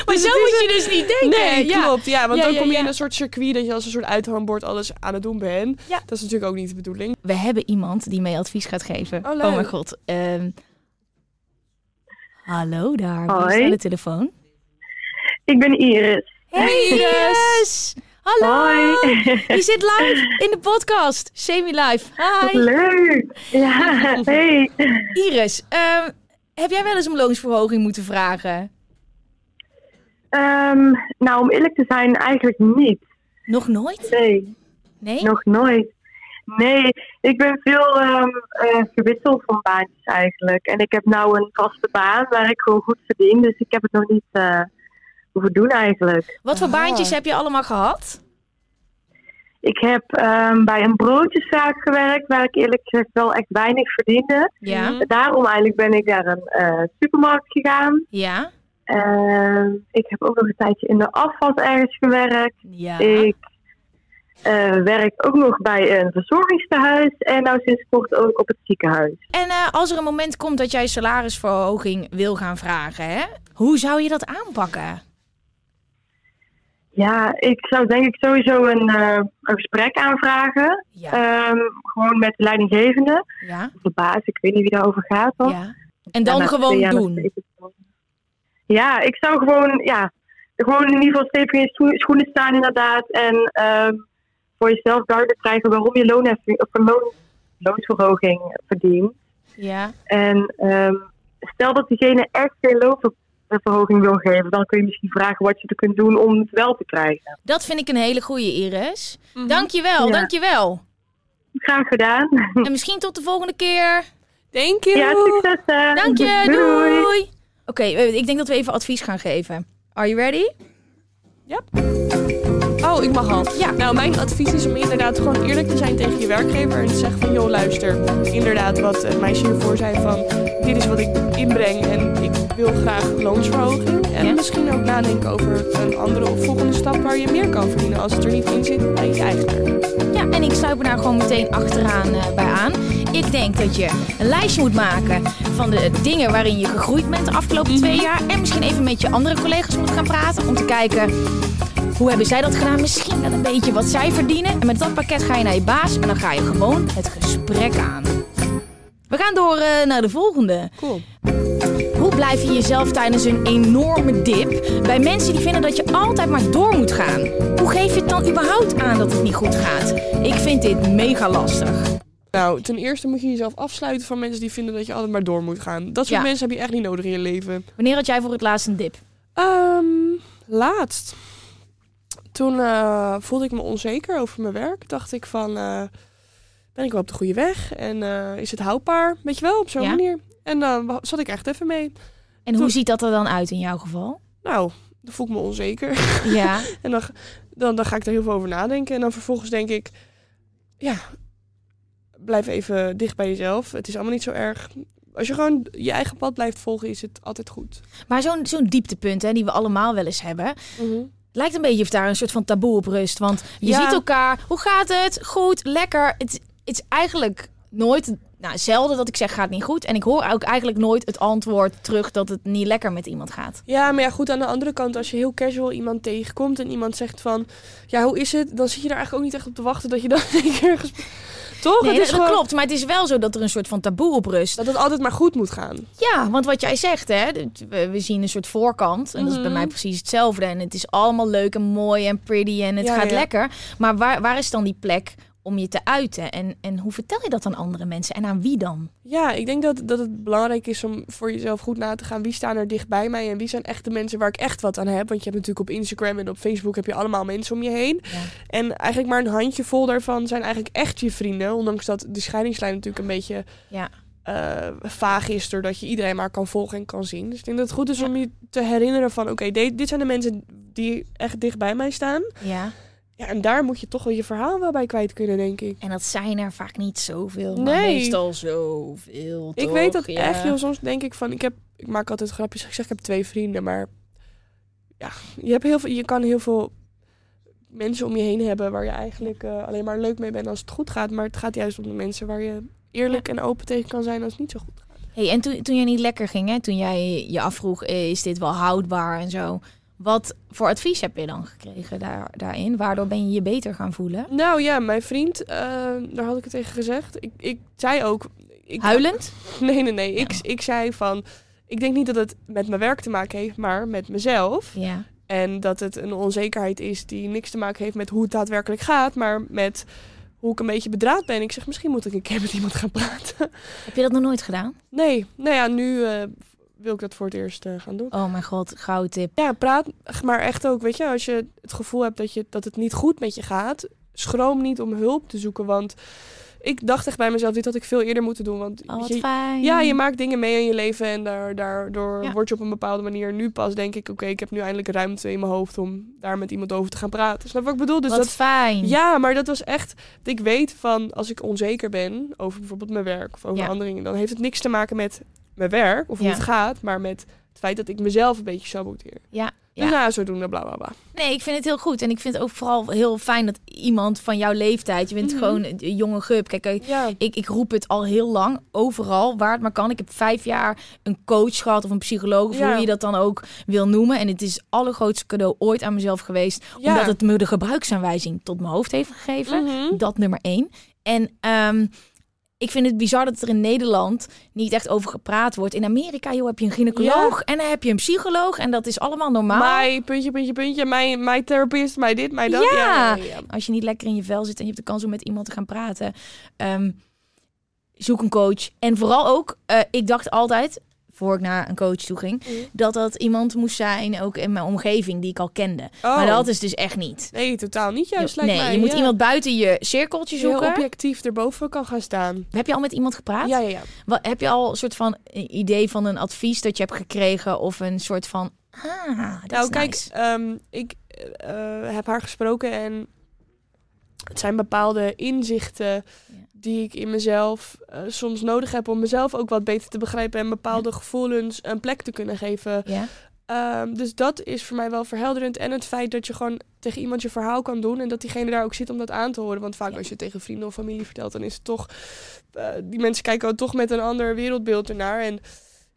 Dus zo moet je dus niet denken. nee, ja. klopt. Ja, want Ja, dan kom je in een soort circuit dat je als een soort uithangbord alles aan het doen bent. Ja. Dat is natuurlijk ook niet de bedoeling. We hebben iemand die mee advies gaat geven. Oh, Oh, mijn god. Ehm, hallo daar, wie Hoi. is aan de telefoon? Ik ben Iris. Hey Iris! Hallo! Hoi. Je zit live in de podcast. Semi-live. Hi! leuk. Ja, hey. Iris, ehm, heb jij wel eens om loonsverhoging moeten vragen? Ehm, nou, om eerlijk te zijn, eigenlijk niet. Nog nooit? Nee, Nee? nog nooit. Nee, ik ben veel ehm, eh, gewisseld van baantjes eigenlijk. En ik heb nou een vaste baan waar ik gewoon goed verdien. Dus ik heb het nog niet eh hoeven doen eigenlijk. Wat voor Aha. baantjes heb je allemaal gehad? Ik heb ehm, bij een broodjeszaak gewerkt waar ik eerlijk gezegd wel echt weinig verdiende. Ja. Mhm. Daarom eigenlijk ben ik naar een eh, supermarkt gegaan. Ja? Ehm, ik heb ook nog een tijdje in de afwas ergens gewerkt. Ja. Ik eh, werk ook nog bij een verzorgingstehuis en nou sinds kort ook op het ziekenhuis. En eh, als er een moment komt dat jij salarisverhoging wil gaan vragen, hè? Hoe zou je dat aanpakken? Ja, ik zou denk ik sowieso een, eh, een gesprek aanvragen. Ja. Ehm, gewoon met de leidinggevende Ja? of de baas. Ik weet niet wie daarover gaat. Ja. En dan gewoon doen. Ja, ik zou gewoon, ja, gewoon in ieder geval stevig in je schoenen staan inderdaad. En ehm, voor jezelf duidelijk krijgen waarom je loonheffing of een loon, loonsverhoging verdient. Ja. En ehm, stel dat diegene echt geen loonverhoging wil geven, dan kun je misschien vragen wat je er kunt doen om het wel te krijgen. Dat vind ik een hele goede, Iris. Mhm. Dankjewel, Ja. dankjewel. Graag gedaan. En misschien tot de volgende keer. Thank you. Ja, succes. hè. Dank je, Doei. doei. Oké, ik denk dat we even advies gaan geven. Are you ready? Oh, ik mag al. Ja. Nou, mijn advies is om inderdaad gewoon eerlijk te zijn tegen je werkgever. En te zeggen van, joh, luister. Inderdaad, wat het meisje hiervoor zei van... Dit is wat ik inbreng en ik wil graag loonsverhoging. En Ja. misschien ook nadenken over een andere of volgende stap waar je meer kan verdienen. Als het er niet in zit bij je eigen werk. Ja, en ik sluit me daar gewoon meteen achteraan eh, bij aan. Ik denk dat je een lijstje moet maken van de dingen waarin je gegroeid bent de afgelopen twee jaar. En misschien even met je andere collega's moet gaan praten om te kijken hoe hebben zij dat gedaan. Misschien wel een beetje wat zij verdienen. En met dat pakket ga je naar je baas en dan ga je gewoon het gesprek aan. We gaan door eh, naar de volgende. Cool. Hoe blijf je jezelf tijdens een enorme dip bij mensen die vinden dat je altijd maar door moet gaan? Hoe geef je het dan überhaupt aan dat het niet goed gaat? Ik vind dit mega lastig. Nou, ten eerste moet je jezelf afsluiten van mensen die vinden dat je altijd maar door moet gaan. Dat soort Ja. mensen heb je echt niet nodig in je leven. Wanneer had jij voor het laatst een dip? Ehm, laatst. Toen eh, voelde ik me onzeker over mijn werk. Dacht ik van, eh, ben ik wel op de goede weg? En eh, is het houdbaar? Weet je wel, op zo'n Ja. manier. En dan zat ik echt even mee. En hoe ziet dat er dan uit in jouw geval? Nou, dan voel ik me onzeker. Ja, en dan, dan, dan ga ik er heel veel over nadenken. En dan vervolgens denk ik, ja, blijf even dicht bij jezelf. Het is allemaal niet zo erg. Als je gewoon je eigen pad blijft volgen, is het altijd goed. Maar zo'n zo'n dieptepunt hè, die we allemaal wel eens hebben. Lijkt een beetje of daar een soort van taboe op rust. Want je Ja. ziet elkaar. Hoe gaat het? Goed, lekker. Het, het is eigenlijk nooit, nou zelden dat ik zeg gaat niet goed. En ik hoor ook eigenlijk nooit het antwoord terug dat het niet lekker met iemand gaat. Ja, maar ja, goed, aan de andere kant, als je heel casual iemand tegenkomt en iemand zegt van, ja, hoe is het? Dan zit je daar eigenlijk ook niet echt op te wachten dat je dan een keer Toch? Nee, het is dat, gewoon klopt. Maar het is wel zo dat er een soort van taboe op rust. dat het altijd maar goed moet gaan. Ja, want wat jij zegt, hè, we, zien een soort voorkant. En dat is bij Mhm. mij precies hetzelfde. En het is allemaal leuk en mooi en pretty en het Ja, gaat ja. lekker. Maar waar, waar is dan die plek om je te uiten? En, en hoe vertel je dat aan andere mensen? En aan wie dan? Ja, ik denk dat, dat het belangrijk is om voor jezelf goed na te gaan. Wie staan er dicht bij mij en wie zijn echt de mensen waar ik echt wat aan heb? Want je hebt natuurlijk op Instagram en op Facebook heb je allemaal mensen om je heen. Ja. En eigenlijk maar een handjevol daarvan zijn eigenlijk echt je vrienden. Ondanks dat de scheidingslijn natuurlijk een beetje Ja. eh, vaag is. Doordat je iedereen maar kan volgen en kan zien. Dus ik denk dat het goed is om je te herinneren van... Oké, dit zijn de mensen die echt dicht bij mij staan. Ja. Ja, en daar moet je toch wel je verhaal wel bij kwijt kunnen, denk ik. En dat zijn er vaak niet zoveel, maar Nee. meestal zoveel. Ik toch? weet dat Ja. echt, joh. Soms denk ik van, ik heb, ik maak altijd grapjes. Ik zeg, ik heb twee vrienden, maar ja, je hebt heel veel, je kan heel veel mensen om je heen hebben waar je eigenlijk eh, alleen maar leuk mee bent als het goed gaat. Maar het gaat juist om de mensen waar je eerlijk en open tegen kan zijn als het niet zo goed gaat. Hey, en toen, toen jij niet lekker ging, hè, toen jij je afvroeg, eh, is dit wel houdbaar en zo. Wat voor advies heb je dan gekregen daar, daarin? Waardoor ben je je beter gaan voelen? Nou ja, mijn vriend, eh, daar had ik het tegen gezegd. Ik, ik zei ook. Ik, Huilend? Nee, nee, nee. Ik, ik zei van. Ik denk niet dat het met mijn werk te maken heeft, maar met mezelf. Ja. En dat het een onzekerheid is die niks te maken heeft met hoe het daadwerkelijk gaat, maar met hoe ik een beetje bedraad ben. Ik zeg, misschien moet ik een keer met iemand gaan praten. Heb je dat nog nooit gedaan? Nee, nou ja, nu eh, wil ik dat voor het eerst eh, gaan doen. Oh mijn god, gouden tip. Ja, praat, maar echt ook, weet je, als je het gevoel hebt dat, je, dat het niet goed met je gaat, schroom niet om hulp te zoeken. Want ik dacht echt bij mezelf, dit had ik veel eerder moeten doen. Want Oh, wat je, fijn. ja, je maakt dingen mee in je leven en daar, daardoor Ja. word je op een bepaalde manier nu pas denk ik, oké, ik heb nu eindelijk ruimte in mijn hoofd om daar met iemand over te gaan praten. Snap wat ik bedoel? Dus wat dat, fijn. ja, maar dat was echt, ik weet van als ik onzeker ben over bijvoorbeeld mijn werk of over Ja. andere dingen, dan heeft het niks te maken met mijn werk of hoe Ja. het gaat, maar met het feit dat ik mezelf een beetje saboteer. Ja, Dus ja. nou, zodoende, bla bla bla. Nee, ik vind het heel goed. En ik vind het ook vooral heel fijn dat iemand van jouw leeftijd... Je bent Mhm. gewoon een jonge gup. Kijk, Ja, ik, ik roep het al heel lang, overal, waar het maar kan. Ik heb vijf jaar een coach gehad of een psycholoog, of Ja. hoe je dat dan ook wil noemen. En het is het allergrootste cadeau ooit aan mezelf geweest. Omdat het me de gebruiksaanwijzing tot mijn hoofd heeft gegeven. Mhm. Dat nummer één. En ehm, ik vind het bizar dat er in Nederland niet echt over gepraat wordt. In Amerika joh, heb je een gynaecoloog en dan heb je een psycholoog. En dat is allemaal normaal. mij, puntje, puntje, puntje, mijn, mijn therapist, mij dit, mij dat. Ja. Ja, ja, ja. Als je niet lekker in je vel zit en je hebt de kans om met iemand te gaan praten, ehm, zoek een coach. En vooral ook, eh, ik dacht altijd, voor ik naar een coach toe ging, Mhm. dat dat iemand moest zijn, ook in mijn omgeving, die ik al kende. Oh. Maar dat is dus echt niet. Nee, totaal niet juist, nee, lijkt mij. je moet iemand buiten je cirkeltje heel zoeken. objectief erboven kan gaan staan. Heb je al met iemand gepraat? Ja, ja, ja. Wat, heb je al een soort van idee van een advies dat je hebt gekregen of een soort van, ah, Nou, kijk, nice. ehm, ik eh, heb haar gesproken en het zijn bepaalde inzichten die ik in mezelf eh, soms nodig heb om mezelf ook wat beter te begrijpen en bepaalde gevoelens een plek te kunnen geven. Ja, Ehm, dus dat is voor mij wel verhelderend. En het feit dat je gewoon tegen iemand je verhaal kan doen en dat diegene daar ook zit om dat aan te horen. Want vaak Ja. als je het tegen vrienden of familie vertelt, dan is het toch. eh, die mensen kijken ook toch met een ander wereldbeeld ernaar. En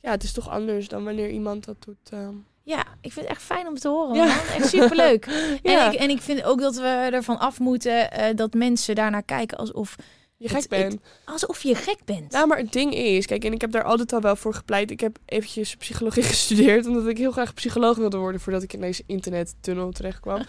ja, het is toch anders dan wanneer iemand dat doet. ehm. ja, ik vind het echt fijn om te horen. Ja. Man. Echt superleuk. Ja. En, ik, en ik vind ook dat we ervan af moeten eh, dat mensen daarnaar kijken alsof, je gek bent. alsof je gek bent. Nou, maar het ding is, kijk, en ik heb daar altijd al wel voor gepleit. Ik heb eventjes psychologie gestudeerd, omdat ik heel graag psycholoog wilde worden voordat ik in deze internettunnel terecht kwam.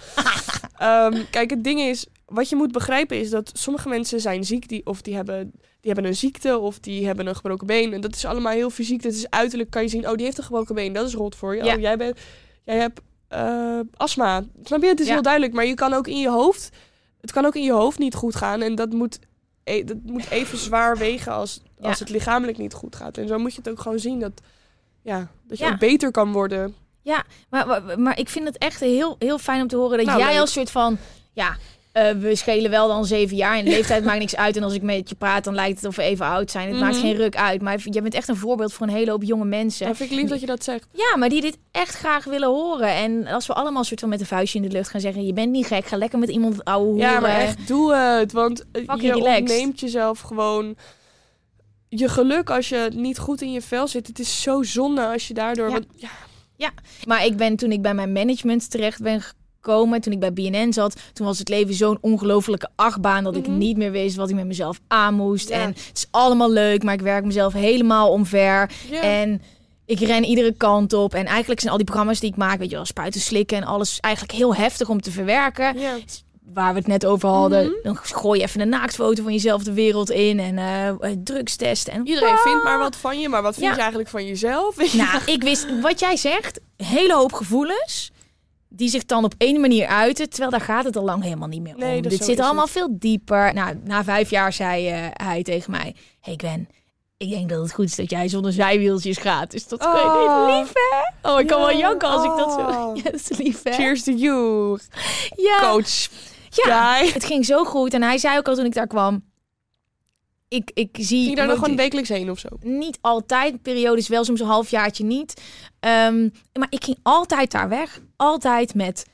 Ehm, kijk, het ding is, wat je moet begrijpen is dat sommige mensen zijn ziek, die, of die hebben, die hebben een ziekte, of die hebben een gebroken been. En dat is allemaal heel fysiek. Dat is uiterlijk, kan je zien, oh, die heeft een gebroken been, dat is rot voor je. Ja. Oh, jij, bent, jij hebt eh, astma. Snap je? Het is Ja. heel duidelijk, maar je kan ook in je hoofd, het kan ook in je hoofd niet goed gaan. En dat moet e- dat moet even zwaar wegen als, Ja. als het lichamelijk niet goed gaat. En zo moet je het ook gewoon zien dat, ja, dat je Ja. ook beter kan worden. Ja, maar, maar, maar ik vind het echt heel, heel fijn om te horen dat Nou, jij als soort van, ja, eh, we schelen wel dan zeven jaar en de leeftijd maakt niks uit. En als ik met je praat, dan lijkt het of we even oud zijn. Het maakt Mhm. geen ruk uit. Maar jij bent echt een voorbeeld voor een hele hoop jonge mensen. Dat vind ik lief dat je dat zegt. Ja, maar die dit echt graag willen horen. En als we allemaal soort van met een vuistje in de lucht gaan zeggen... je bent niet gek, ga lekker met iemand ouwe Ja, maar echt, doe het. Want eh, Fucking je relaxed. ontneemt jezelf gewoon je geluk als je niet goed in je vel zit. Het is zo zonde als je daardoor... Ja. want- ja, Maar ik ben toen ik bij mijn management terecht ben gekomen, toen ik bij BNN zat, toen was het leven zo'n ongelofelijke achtbaan dat ik Mhm. niet meer wist wat ik met mezelf aan moest. Ja. En het is allemaal leuk, maar ik werk mezelf helemaal omver. ja. En ik ren iedere kant op. En eigenlijk zijn al die programma's die ik maak, weet je wel, spuiten, slikken en alles eigenlijk heel heftig om te verwerken. ja. Waar we het net over hadden. Mhm. Dan gooi je even een naaktfoto van jezelf de wereld in en eh drugstesten. En Iedereen vindt maar wat van je, maar wat vind Ja. je eigenlijk van jezelf? Nou, ik wist wat jij zegt. Hele hoop gevoelens. Die zich dan op één manier uiten. Terwijl daar gaat het al lang helemaal niet meer om. Nee, Dit zo zit allemaal het. veel dieper. Nou, na vijf jaar zei eh, hij tegen mij: Hey Gwen, ik denk dat het goed is dat jij zonder zijwieltjes gaat. Dus dat is Oh. lief, hè? Oh, ik kan Ja. wel janken als ik dat zo. Oh. Ja, dat is lief, hè? Cheers to you, Ja. coach. Ja, het ging zo goed. En hij zei ook al toen ik daar kwam. Ik, ik zie. Ging je daar nog gewoon wekelijks heen of zo? niet altijd. Periodes wel, soms een halfjaartje niet. Ehm, maar ik ging altijd daar weg. Altijd met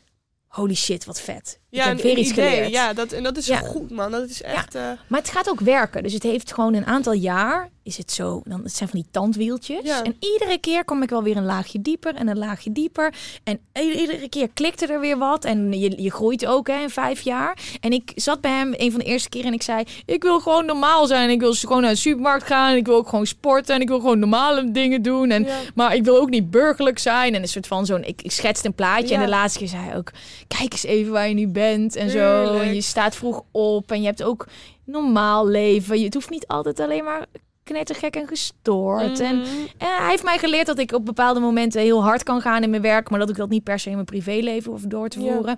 holy shit, wat vet. Ik heb weer iets idee. geleerd. Ja, dat, en dat is Ja. goed, man. Dat is echt... eh, Maar het gaat ook werken. Dus het heeft gewoon een aantal jaar. Is het zo? Dan, het zijn van die tandwieltjes. Ja. En iedere keer kom ik wel weer een laagje dieper en een laagje dieper. En iedere keer klikte er weer wat. En je, je groeit ook hè, in vijf jaar. En ik zat bij hem een van de eerste keer en ik zei: Ik wil gewoon normaal zijn. Ik wil gewoon naar de supermarkt gaan. En ik wil ook gewoon sporten. En ik wil gewoon normale dingen doen. En, Ja. Maar ik wil ook niet burgerlijk zijn. En een soort van zo'n. Ik, ik schetste een plaatje. Ja. En de laatste keer zei hij ook: Kijk eens even waar je nu bent. En zo. En je staat vroeg op. En je hebt ook normaal leven. Je, het hoeft niet altijd alleen maar knettergek en gestoord. En, mhm. en hij heeft mij geleerd dat ik op bepaalde momenten heel hard kan gaan in mijn werk. Maar dat ik dat niet per se in mijn privéleven hoef door te Ja. voeren.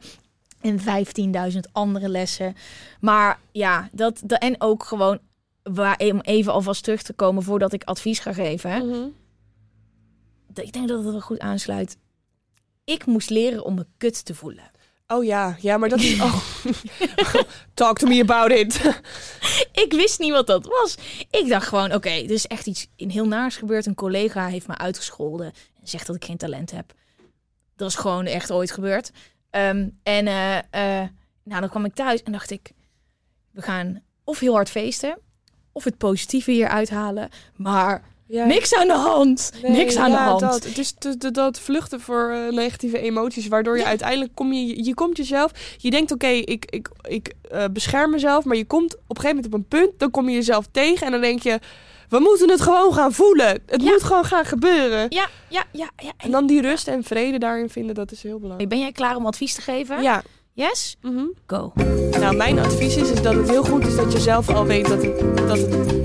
En 15.000 andere lessen. Maar ja, dat, dat en ook gewoon waar, om even alvast terug te komen voordat ik advies ga geven. Mhm. Ik denk dat het wel goed aansluit. Ik moest leren om me kut te voelen. Oh ja, ja, maar dat is... Oh. Talk to me about it. Ik wist niet wat dat was. Ik dacht gewoon, oké, er is echt iets in heel naars gebeurd. Een collega heeft me uitgescholden en zegt dat ik geen talent heb. Dat is gewoon echt ooit gebeurd. Ehm, en eh, eh, nou, dan kwam ik thuis en dacht ik, we gaan of heel hard feesten, of het positieve hier uithalen. Maar Ja. niks aan de hand. Nee, niks aan de hand. Dat, het is dat, vluchten voor eh, negatieve emoties, waardoor je Ja. uiteindelijk kom je, je komt jezelf, je denkt oké, ik, ik, ik eh, bescherm mezelf, maar je komt op een gegeven moment op een punt, dan kom je jezelf tegen en dan denk je, we moeten het gewoon gaan voelen. Het moet gewoon gaan gebeuren. Ja, ja, ja, ja. En dan die rust en vrede daarin vinden, dat is heel belangrijk. Ben jij klaar om advies te geven? Ja. Yes? mhm. Go. Nou, mijn advies is, is dat het heel goed is dat je zelf al weet dat het, dat het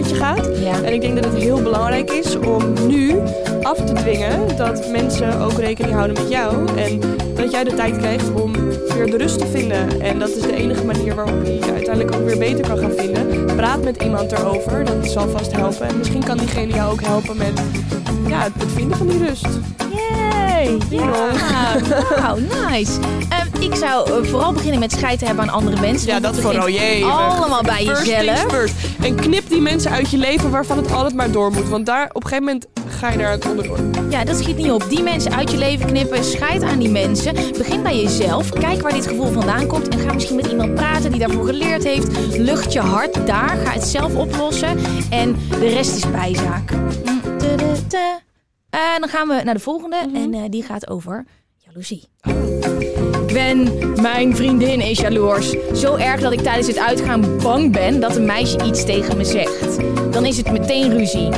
met je gaat. Ja. En ik denk dat het heel belangrijk is om nu af te dwingen dat mensen ook rekening houden met jou. En dat jij de tijd krijgt om weer de rust te vinden. En dat is de enige manier waarop je je uiteindelijk ook weer beter kan gaan vinden. Praat met iemand erover, dat zal vast helpen. En misschien kan diegene jou ook helpen met ja, het vinden van die rust. Ja, nou, nice. Ehm, ik zou eh, vooral beginnen met scheid te hebben aan andere mensen. Ja, dat het vooral. Jee. Allemaal bij First jezelf. first. En knip die mensen uit je leven waarvan het altijd maar door moet. Want daar op een gegeven moment ga je daar onderdoor. Ja, dat schiet niet op. Die mensen uit je leven knippen. Scheid aan die mensen. Begin bij jezelf. Kijk waar dit gevoel vandaan komt. En ga misschien met iemand praten die daarvoor geleerd heeft. Lucht je hart daar. Ga het zelf oplossen. En de rest is bijzaak. En dan gaan we naar de volgende. En eh, die gaat over jaloezie. Gwen, mijn vriendin is jaloers. Zo erg dat ik tijdens het uitgaan bang ben dat een meisje iets tegen me zegt. Dan is het meteen ruzie.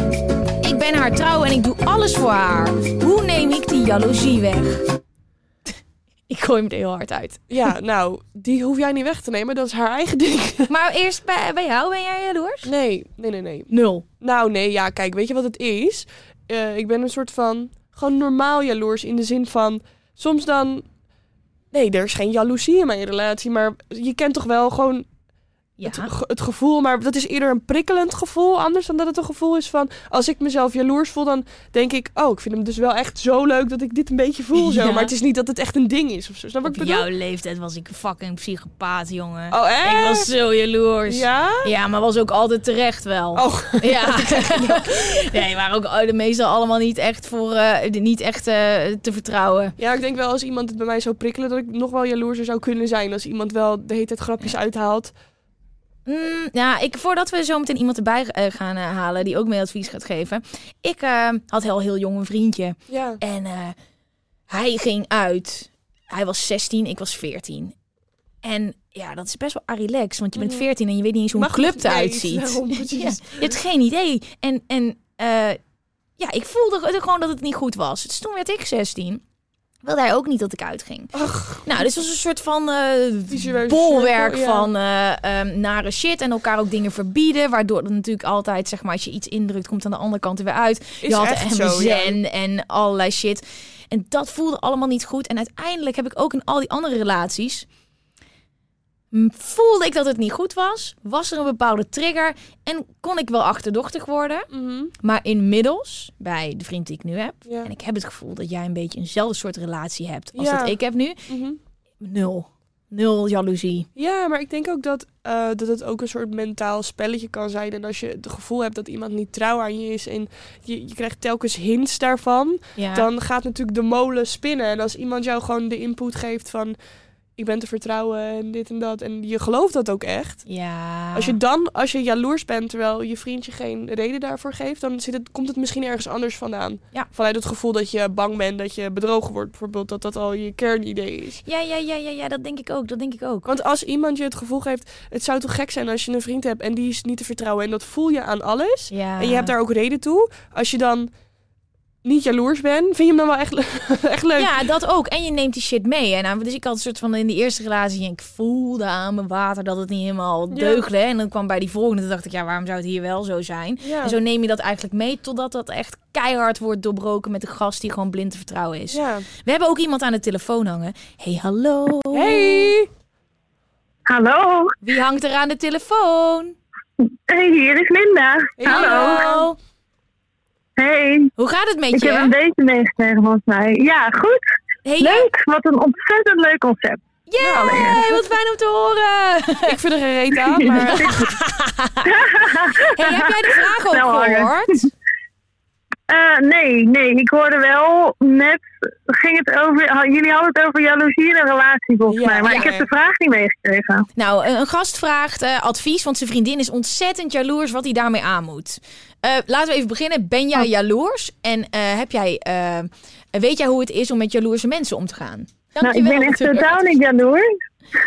Ik ben haar trouw en ik doe alles voor haar. Hoe neem ik die jaloezie weg? ik gooi hem er heel hard uit. Ja, nou, die hoef jij niet weg te nemen. Dat is haar eigen ding. Maar eerst bij, bij jou, ben jij jaloers? Nee, nee, nee, nee. Nul. Nou, nee, ja, kijk, weet je wat het is? Eh, ik ben een soort van, gewoon normaal jaloers in de zin van, soms dan, nee, er is geen jaloezie in mijn relatie, maar je kent toch wel gewoon, Ja. het, het gevoel, maar dat is eerder een prikkelend gevoel. Anders dan dat het een gevoel is van, als ik mezelf jaloers voel, dan denk ik, oh, ik vind hem dus wel echt zo leuk dat ik dit een beetje voel. Zo. Ja. Maar het is niet dat het echt een ding is of zo. Snap Op ik bedoel? jouw leeftijd was ik fucking psychopaat, jongen. Oh, echt? ik was zo jaloers. Ja? Ja, maar was ook altijd terecht wel. Oh, Ja. nee, waren ook oh, de meestal allemaal niet echt, voor, eh, niet echt eh, te vertrouwen. ja, ik denk wel als iemand het bij mij zou prikkelen, dat ik nog wel jaloerser zou kunnen zijn. Als iemand wel de hele tijd grapjes uithaalt. Mm, ja, ik, voordat we zo meteen iemand erbij eh, gaan eh, halen die ook mee advies gaat geven. Ik eh, had heel, heel jong een vriendje. Ja. En eh, hij ging uit. Hij was 16, ik was 14. En ja, dat is best wel relax, want je bent 14 en je weet niet eens hoe een Mhm. Club eruit ziet. Ja, je hebt geen idee. En, en ja, ik voelde ge- gewoon dat het niet goed was. Dus toen werd ik 16. Wilde hij ook niet dat ik uitging. Ach, Nou, dit was een soort van Visueuze bolwerk cirkel, ja. van eh, ehm, nare shit. En elkaar ook dingen verbieden. Waardoor het natuurlijk altijd, zeg maar, als je iets indrukt, komt aan de andere kant er weer uit. Is je had echt zo, MSN en allerlei shit. En dat voelde allemaal niet goed. En uiteindelijk heb ik ook in al die andere relaties... Voelde ik dat het niet goed was. Was er een bepaalde trigger. En kon ik wel achterdochtig worden. mhm. Maar inmiddels, bij de vriend die ik nu heb... Ja. En ik heb het gevoel dat jij een beetje eenzelfde soort relatie hebt als Ja. dat ik heb nu. Mhm. Nul. Nul jaloezie. Ja, maar ik denk ook dat, eh, dat het ook een soort mentaal spelletje kan zijn. En als je het gevoel hebt dat iemand niet trouw aan je is en je, je krijgt telkens hints daarvan, Ja. dan gaat natuurlijk de molen spinnen. En als iemand jou gewoon de input geeft van ik ben te vertrouwen en dit en dat, en je gelooft dat ook echt. ja. Als je dan, als je jaloers bent terwijl je vriendje geen reden daarvoor geeft, dan zit het, komt het misschien ergens anders vandaan. Ja. Vanuit het gevoel dat je bang bent dat je bedrogen wordt, bijvoorbeeld, dat dat al je kernidee is. Ja, ja, ja, ja, ja, dat denk ik ook. Dat denk ik ook. Want als iemand je het gevoel geeft, het zou toch gek zijn als je een vriend hebt en die is niet te vertrouwen en dat voel je aan alles. Ja. En je hebt daar ook reden toe. Als je dan niet jaloers bent, vind je hem dan wel echt, echt leuk. Ja, dat ook. En je neemt die shit mee. En nou, dus ik had een soort van in die eerste relatie, ik voelde aan mijn water dat het niet helemaal Ja. deugde. En dan kwam bij die volgende, dacht ik, ja, waarom zou het hier wel zo zijn? Ja. En zo neem je dat eigenlijk mee, totdat dat echt keihard wordt doorbroken met een gast die gewoon blind te vertrouwen is. Ja. We hebben ook iemand aan de telefoon hangen. Hey, hallo. Hey! Hallo, Wie hangt er aan de telefoon? hey, hier is Linda. Hey, Hallo. Hey, Hoe gaat het met ik je? heb een beetje meegekregen volgens mij. Ja, goed. Hey, Leuk, wat een ontzettend leuk concept. Yay, allereerst. wat fijn om te horen. Ik vind er geen reet aan, maar... Hey, heb jij de vraag ook hangen. gehoord? Eh, nee, nee, ik hoorde wel net, ging het over, jullie hadden het over jaloezie in een relatie volgens Ja, mij, maar ja, ik heb de vraag niet meegekregen. Nou, een gast vraagt eh, advies, want zijn vriendin is ontzettend jaloers wat hij daarmee aan moet. Eh, laten we even beginnen. Ben jij Oh. jaloers? En heb jij, weet jij hoe het is om met jaloerse mensen om te gaan? Nou, ik ben echt totaal niet jaloers.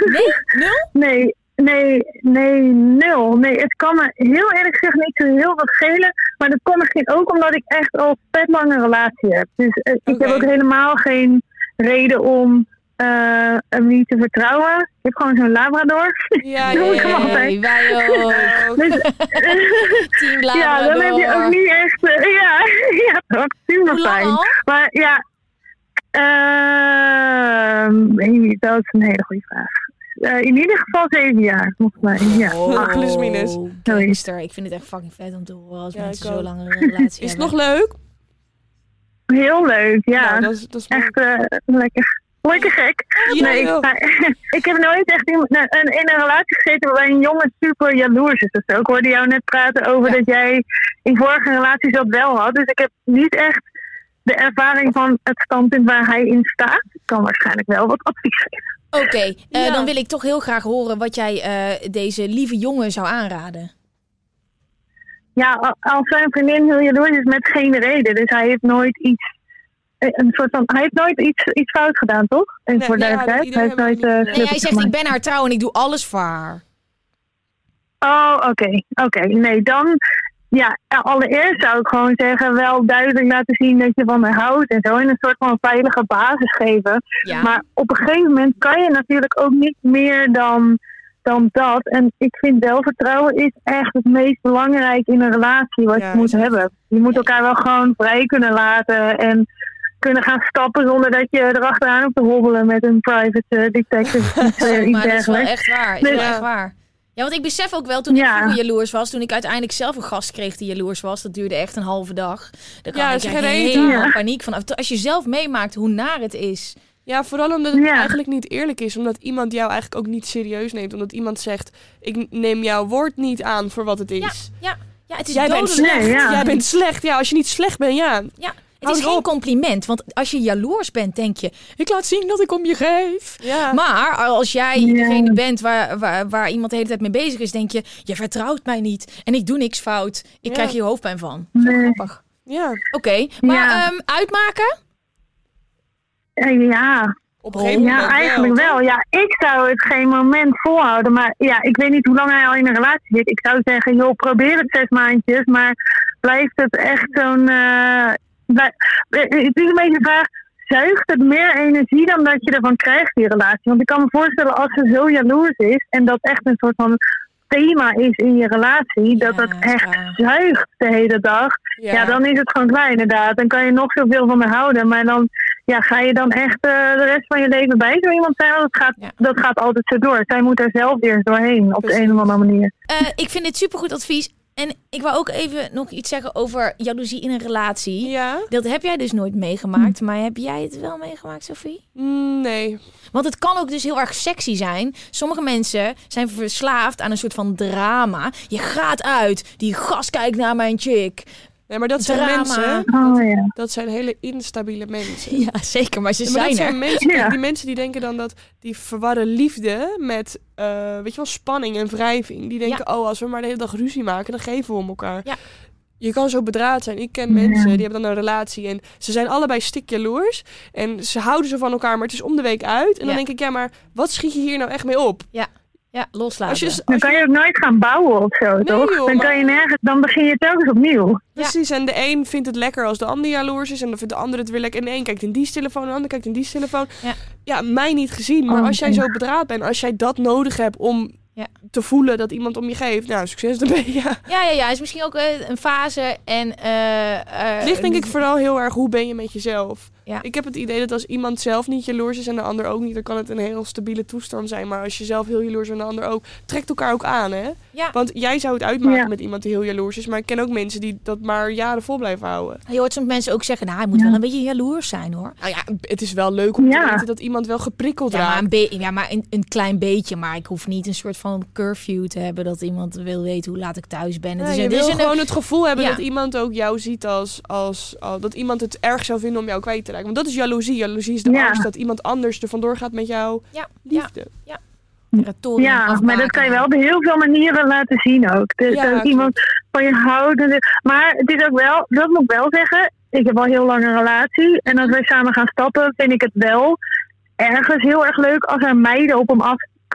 Nee, nul? Nee, nee, nee, nul. Nee, het kan me heel eerlijk gezegd niet zo heel wat schelen. Maar dat komt misschien ook omdat ik echt al vet lang een relatie heb. Dus eh, ik heb ook helemaal geen reden om eh, hem niet te vertrouwen. Ik heb gewoon zo'n labrador. Ja, ja, ik altijd. Wij ook. Dus, Team ja, dan heb je Labrador. ook niet echt... eh, ja, ja, toch? Super Hoe lang fijn. Maar ja... dat is een hele goede vraag. Eh, in ieder geval zeven jaar, volgens mij. Ja. Oh, plus minus. gangster. Ik vind het echt fucking vet om te horen als Ja, mensen zo lang een relatie Is het hebben. nog leuk? Heel leuk, ja. Nou, dat is, dat is mooi. Echt eh, lekker. Lekker gek. Ja, nee, ik, ik heb nooit echt in, nou, in, in een relatie gezeten waarbij een jongen super jaloers is. zo. Ik hoorde jou net praten over Ja. dat jij in vorige relaties dat wel had. Dus ik heb niet echt de ervaring van het standpunt waar hij in staat. Ik kan waarschijnlijk wel wat advies geven. Oké, eh, Ja. dan wil ik toch heel graag horen wat jij eh, deze lieve jongen zou aanraden. Ja, als zijn vriendin heel jaloers is met geen reden. Dus hij heeft nooit iets... eh, Een soort van, hij heeft nooit iets, iets fout gedaan, toch? En Nee, voor ja, duidelijkheid. dat Hij heeft nooit... Nee, hij zegt ik ben haar trouw en ik doe alles voor haar. Oh, oké. Oké, nee, dan... Ja, allereerst zou ik gewoon zeggen, wel duidelijk laten zien dat je van haar houdt en zo. En een soort van veilige basis geven. Ja. Maar op een gegeven moment kan je natuurlijk ook niet meer dan, dan dat. En ik vind zelfvertrouwen is echt het meest belangrijk in een relatie wat Ja, je moet hebben. Je moet elkaar wel gewoon vrij kunnen laten en kunnen gaan stappen zonder dat je erachteraan hoeft te hobbelen met een private eh, detective eh, iets maar dat is wel echt waar. Is Nee. wel Ja. echt waar. Ja, want ik besef ook wel toen ik Ja. vroeger jaloers was, toen ik uiteindelijk zelf een gast kreeg die jaloers was, dat duurde echt een halve dag. Dan Ja, ja, is ik helemaal Ja. paniek van. Als je zelf meemaakt hoe naar het is. Ja, vooral omdat het Ja. eigenlijk niet eerlijk is. Omdat iemand jou eigenlijk ook niet serieus neemt. Omdat iemand zegt, ik neem jouw woord niet aan voor wat het is. Ja, ja het is Jij bent slecht. Nee, ja. Jij bent slecht. Ja, als je niet slecht bent, ja. Ja, het Houd is geen op. compliment. Want als je jaloers bent, denk je, ik laat zien dat ik om je geef. ja. Maar als jij Ja. degene bent waar, waar, waar iemand de hele tijd mee bezig is, denk je, je vertrouwt mij niet en ik doe niks fout. Ik Ja. krijg hier hoofdpijn van. Nee. Grappig. ja. Oké, maar Ja. ehm, uitmaken? Eh, Ja, Op een gegeven moment ja, eigenlijk wel. Ja, ik zou het geen moment volhouden. Maar ja, ik weet niet hoe lang hij al in een relatie zit. Ik zou zeggen, joh, probeer het zes maandjes. Maar blijft het echt zo'n... eh, het is een beetje de vraag, zuigt het meer energie dan dat je ervan krijgt, die relatie? Want ik kan me voorstellen, als ze zo jaloers is... en dat echt een soort van thema is in je relatie... dat Ja, het echt zuigt de hele dag... Ja. dan is het gewoon klaar inderdaad. Dan kan je nog zoveel van me houden. Maar dan ja, ga je dan echt eh, de rest van je leven bij zo iemand zijn. Want dat gaat, dat gaat altijd zo door. Zij moet er zelf weer doorheen op Precies. de een of andere manier. Eh, ik vind dit supergoed advies. En ik wou ook even nog iets zeggen over jaloezie in een relatie. Ja? Dat heb jij dus nooit meegemaakt, maar heb jij het wel meegemaakt, Sophie? Mm, nee. Want het kan ook dus heel erg sexy zijn. Sommige mensen zijn verslaafd aan een soort van drama. Je gaat uit, die gast kijkt naar mijn chick. Nee, maar dat zijn Drama. mensen... Oh ja. Dat zijn hele instabiele mensen. Ja, zeker, maar ze Ja, maar dat zijn er. zijn mensen, Ja. die mensen die denken dan dat die verwarren liefde met, eh, weet je wel, spanning en wrijving. Die denken, oh, als we maar de hele dag ruzie maken, dan geven we om elkaar. Ja. Je kan zo bedraad zijn. Ik ken mensen, die hebben dan een relatie en ze zijn allebei stik jaloers. En ze houden zo van elkaar, maar het is om de week uit. En dan denk ik, ja, maar wat schiet je hier nou echt mee op? Ja, loslaten. Als je, Dan kan je ook nooit gaan bouwen of zo, toch? joh, dan, kan je nergens, dan begin je telkens opnieuw. Precies, en de een vindt het lekker als de ander jaloers is. En dan vindt de ander het weer lekker. En de een kijkt in die telefoon, en de ander kijkt in die telefoon. Ja. Ja, mij niet gezien. Maar Oh, als jij ja. zo bedraad bent, als jij dat nodig hebt om Ja. te voelen dat iemand om je geeft. Nou, succes ermee, ja. Ja, ja, ja. is misschien ook eh, een fase. En, eh, eh, Het ligt denk ik vooral heel erg hoe ben je met jezelf. Ja. Ik heb het idee dat als iemand zelf niet jaloers is en de ander ook niet, dan kan het een heel stabiele toestand zijn. Maar als je zelf heel jaloers bent en de ander ook, trekt elkaar ook aan, hè? Ja. Want jij zou het uitmaken Ja. met iemand die heel jaloers is, maar ik ken ook mensen die dat maar jaren vol blijven houden. Je hoort soms mensen ook zeggen, nou, hij moet wel een beetje jaloers zijn, hoor. Nou ja, het is wel leuk om te weten dat iemand wel geprikkeld Ja, maar, raakt. een, be- ja, maar een, een klein beetje. Maar ik hoef niet een soort van curfew te hebben dat iemand wil weten hoe laat ik thuis ben. Het Ja, is je een, wil het is een- gewoon het gevoel hebben Ja. dat iemand ook jou ziet als, als, als- dat iemand het erg zou vinden om jou kwijt te raken. Want dat is jaloezie. Jaloezie is de Ja. angst dat iemand anders er vandoor gaat met jouw ja, ja, liefde. territorium Ja, maar dat kan je wel op heel veel manieren laten zien ook. Dus Ja, dat iemand van je houdt. en dit- Maar het is ook wel, dat moet ik wel zeggen. Ik heb al heel lang een relatie. En als wij samen gaan stappen, vind ik het wel ergens heel erg leuk als er meiden op hem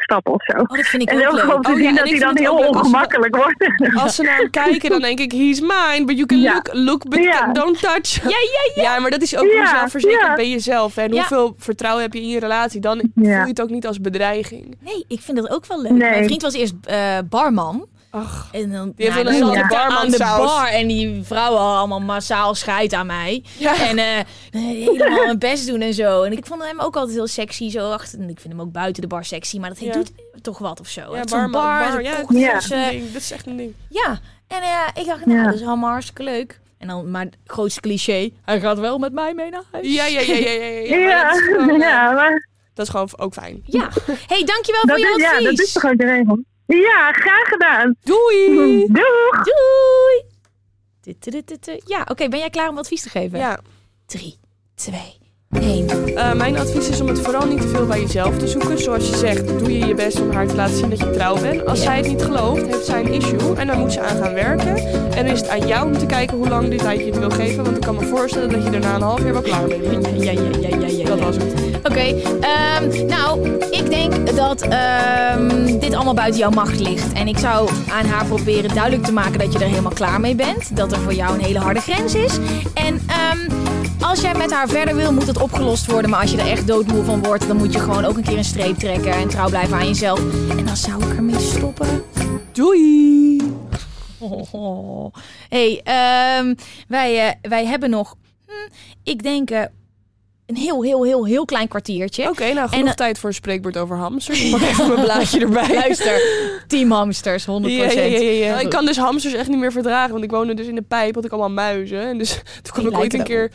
afstappen of zo. Oh, dat vind ik En ook leuk. te Oh ja, zien dat hij dan heel leuk als ze- ongemakkelijk wordt. Als ze naar hem kijken, dan denk ik, he's mine, but you can Ja. look, look, but Ja. don't touch. Ja, ja, ja. Ja, maar dat is ook Ja, hoe zelfverzekerd ja. ben jezelf. En Ja. hoeveel vertrouwen heb je in je relatie? Dan voel je het ook niet als bedreiging. Nee, ik vind dat ook wel leuk. Nee. Mijn vriend was eerst eh, barman. Ach, En dan, Die heeft nou, dan zat ik daar aan de bar en die vrouwen allemaal massaal scheid aan mij. Ja. En eh, helemaal mijn best doen en zo. En ik vond hem ook altijd heel sexy. Zo achter, en ik vind hem ook buiten de bar sexy. Maar dat Ja. doet toch wat of zo. ja, heeft bar, ja, dat Ja. echt een ding. Dat is echt een ding. Ja, en eh, ik dacht, nou, Ja. dat is allemaal hartstikke leuk. En dan, maar het grootste cliché, hij gaat wel met mij mee naar huis. Ja, ja, ja, ja, ja. ja, maar Ja, Dat, is gewoon, eh, ja, maar dat is gewoon ook fijn. Ja. hey, dankjewel dat voor je is, ja, advies. dat is toch ook de regel. Ja, graag gedaan. Doei! Doeg! Doei! Ja, oké, ben jij klaar om advies te geven? Ja, 3, 2, 1. Eh, mijn advies is om het vooral niet te veel bij jezelf te zoeken. Zoals je zegt, doe je je best om haar te laten zien dat je trouw bent. Als Ja. zij het niet gelooft, heeft zij een issue en daar moet ze aan gaan werken. En dan is het aan jou om te kijken hoe lang dit tijdje het wil geven. Want ik kan me voorstellen dat je er na een half jaar wel klaar mee bent. Ja, ja, ja, ja, ja. Dat was het. Oké, ehm, nou, ik denk dat ehm, dit allemaal buiten jouw macht ligt. En ik zou aan haar proberen duidelijk te maken dat je er helemaal klaar mee bent. Dat er voor jou een hele harde grens is. En ehm, als jij met haar verder wil, moet het opgelost worden. Maar als je er echt doodmoe van wordt, dan moet je gewoon ook een keer een streep trekken. En trouw blijven aan jezelf. En dan zou ik ermee stoppen. Doei! hey, ehm, wij, eh, wij hebben nog, hm, ik denk, eh, een heel, heel, heel, heel klein kwartiertje. Oké, nou En, genoeg eh, tijd voor een spreekwoord over hamsters. Ik pak even mijn blaadje erbij. Luister, team hamsters, 100%. Ja, ja, ja, ja, ja. Ik kan dus hamsters echt niet meer verdragen, want ik woonde dus in de pijp, had ik allemaal muizen. En dus toen kwam Die ik ooit een keer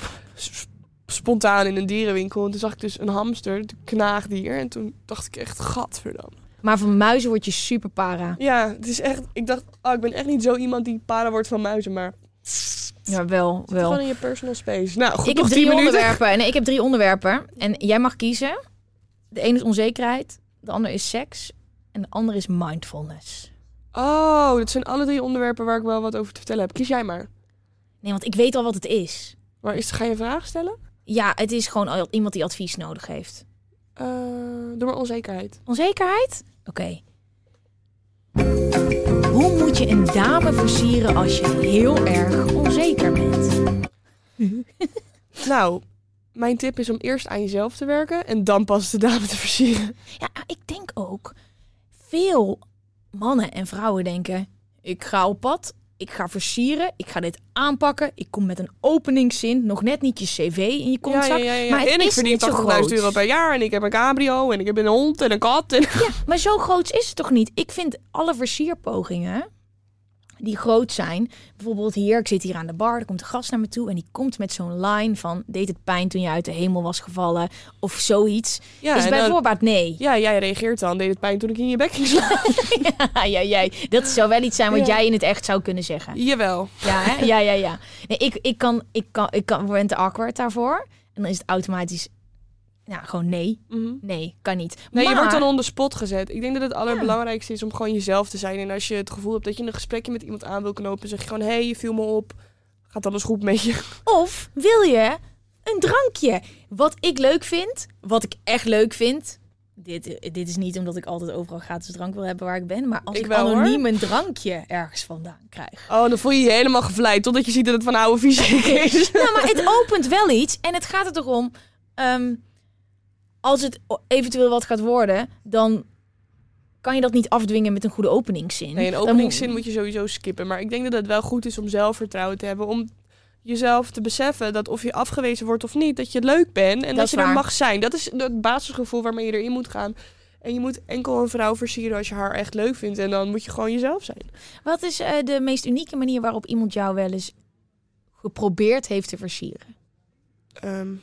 spontaan in een dierenwinkel en toen zag ik dus een hamster, een knaagdier. En toen dacht ik echt, gadverdamme. Maar van muizen word je super para. Ja, het is echt, ik dacht, oh, ik ben echt niet zo iemand die para wordt van muizen, maar Ja, wel, wel. gewoon in je personal space. Nou, goed, Ik heb drie 10 minuten. onderwerpen. Nee, ik heb drie onderwerpen. En jij mag kiezen. De ene is onzekerheid, de ander is seks en de andere is mindfulness. Oh, dat zijn alle drie onderwerpen waar ik wel wat over te vertellen heb. Kies jij maar. Nee, want ik weet al wat het is. Maar is, ga je vraag stellen? Ja, het is gewoon iemand die advies nodig heeft. Door mijn onzekerheid. Onzekerheid? Oké. Hoe moet je een dame versieren als je heel erg onzeker bent? Nou, mijn tip is om eerst aan jezelf te werken en dan pas de dame te versieren. Ja, ik denk ook veel mannen en vrouwen denken: ik ga op pad, ik ga versieren, ik ga dit aanpakken, ik kom met een openingszin, nog net niet je cv in je kontzak. Maar het en ik verdien niet zo 80.000 groot. euro per jaar en ik heb een cabrio en ik heb een hond en een kat. En... Ja, maar zo groot is het toch niet? Ik vind alle versierpogingen die groot zijn. Bijvoorbeeld hier, ik zit hier aan de bar, er komt een gast naar me toe en die komt met zo'n line van deed het pijn toen je uit de hemel was gevallen of zoiets. Ja, is bij voorbaat nee. ja, jij reageert dan. Deed het pijn toen ik in je bek ging slaan? Ja, ja, jij. Dat zou wel iets zijn wat Ja. jij in het echt zou kunnen zeggen. Jawel. Ja, hè? ja, ja, ja. Nee, ik, ik kan, ik kan, ik kan, awkward daarvoor. En dan is het automatisch, ja, gewoon nee. Mhm. Nee, kan niet. Nee, je Maar- wordt dan on the spot gezet. Ik denk dat het allerbelangrijkste is om gewoon jezelf te zijn. En als je het gevoel hebt dat je een gesprekje met iemand aan wil knopen, zeg je gewoon: hé, hey, je viel me op. Gaat alles goed met je? Of wil je een drankje? Wat ik leuk vind, wat ik echt leuk vind. Dit, dit is niet omdat ik altijd overal gratis drank wil hebben waar ik ben. Maar als Ik ik, wel, hoor. anoniem een drankje ergens vandaan krijg. Oh, dan voel je je helemaal gevleid. Totdat je ziet dat het van oude fysiek is. Nou, maar het opent wel iets. En het gaat er toch om. ehm, als het eventueel wat gaat worden, dan kan je dat niet afdwingen met een goede openingszin. Nee, een openingszin moet je sowieso skippen. Maar ik denk dat het wel goed is om zelfvertrouwen te hebben. Om jezelf te beseffen dat of je afgewezen wordt of niet, dat je leuk bent. En dat, is je er mag zijn. Dat is het basisgevoel waarmee je erin moet gaan. En je moet enkel een vrouw versieren als je haar echt leuk vindt. En dan moet je gewoon jezelf zijn. Wat is eh, de meest unieke manier waarop iemand jou wel eens geprobeerd heeft te versieren? Ehm,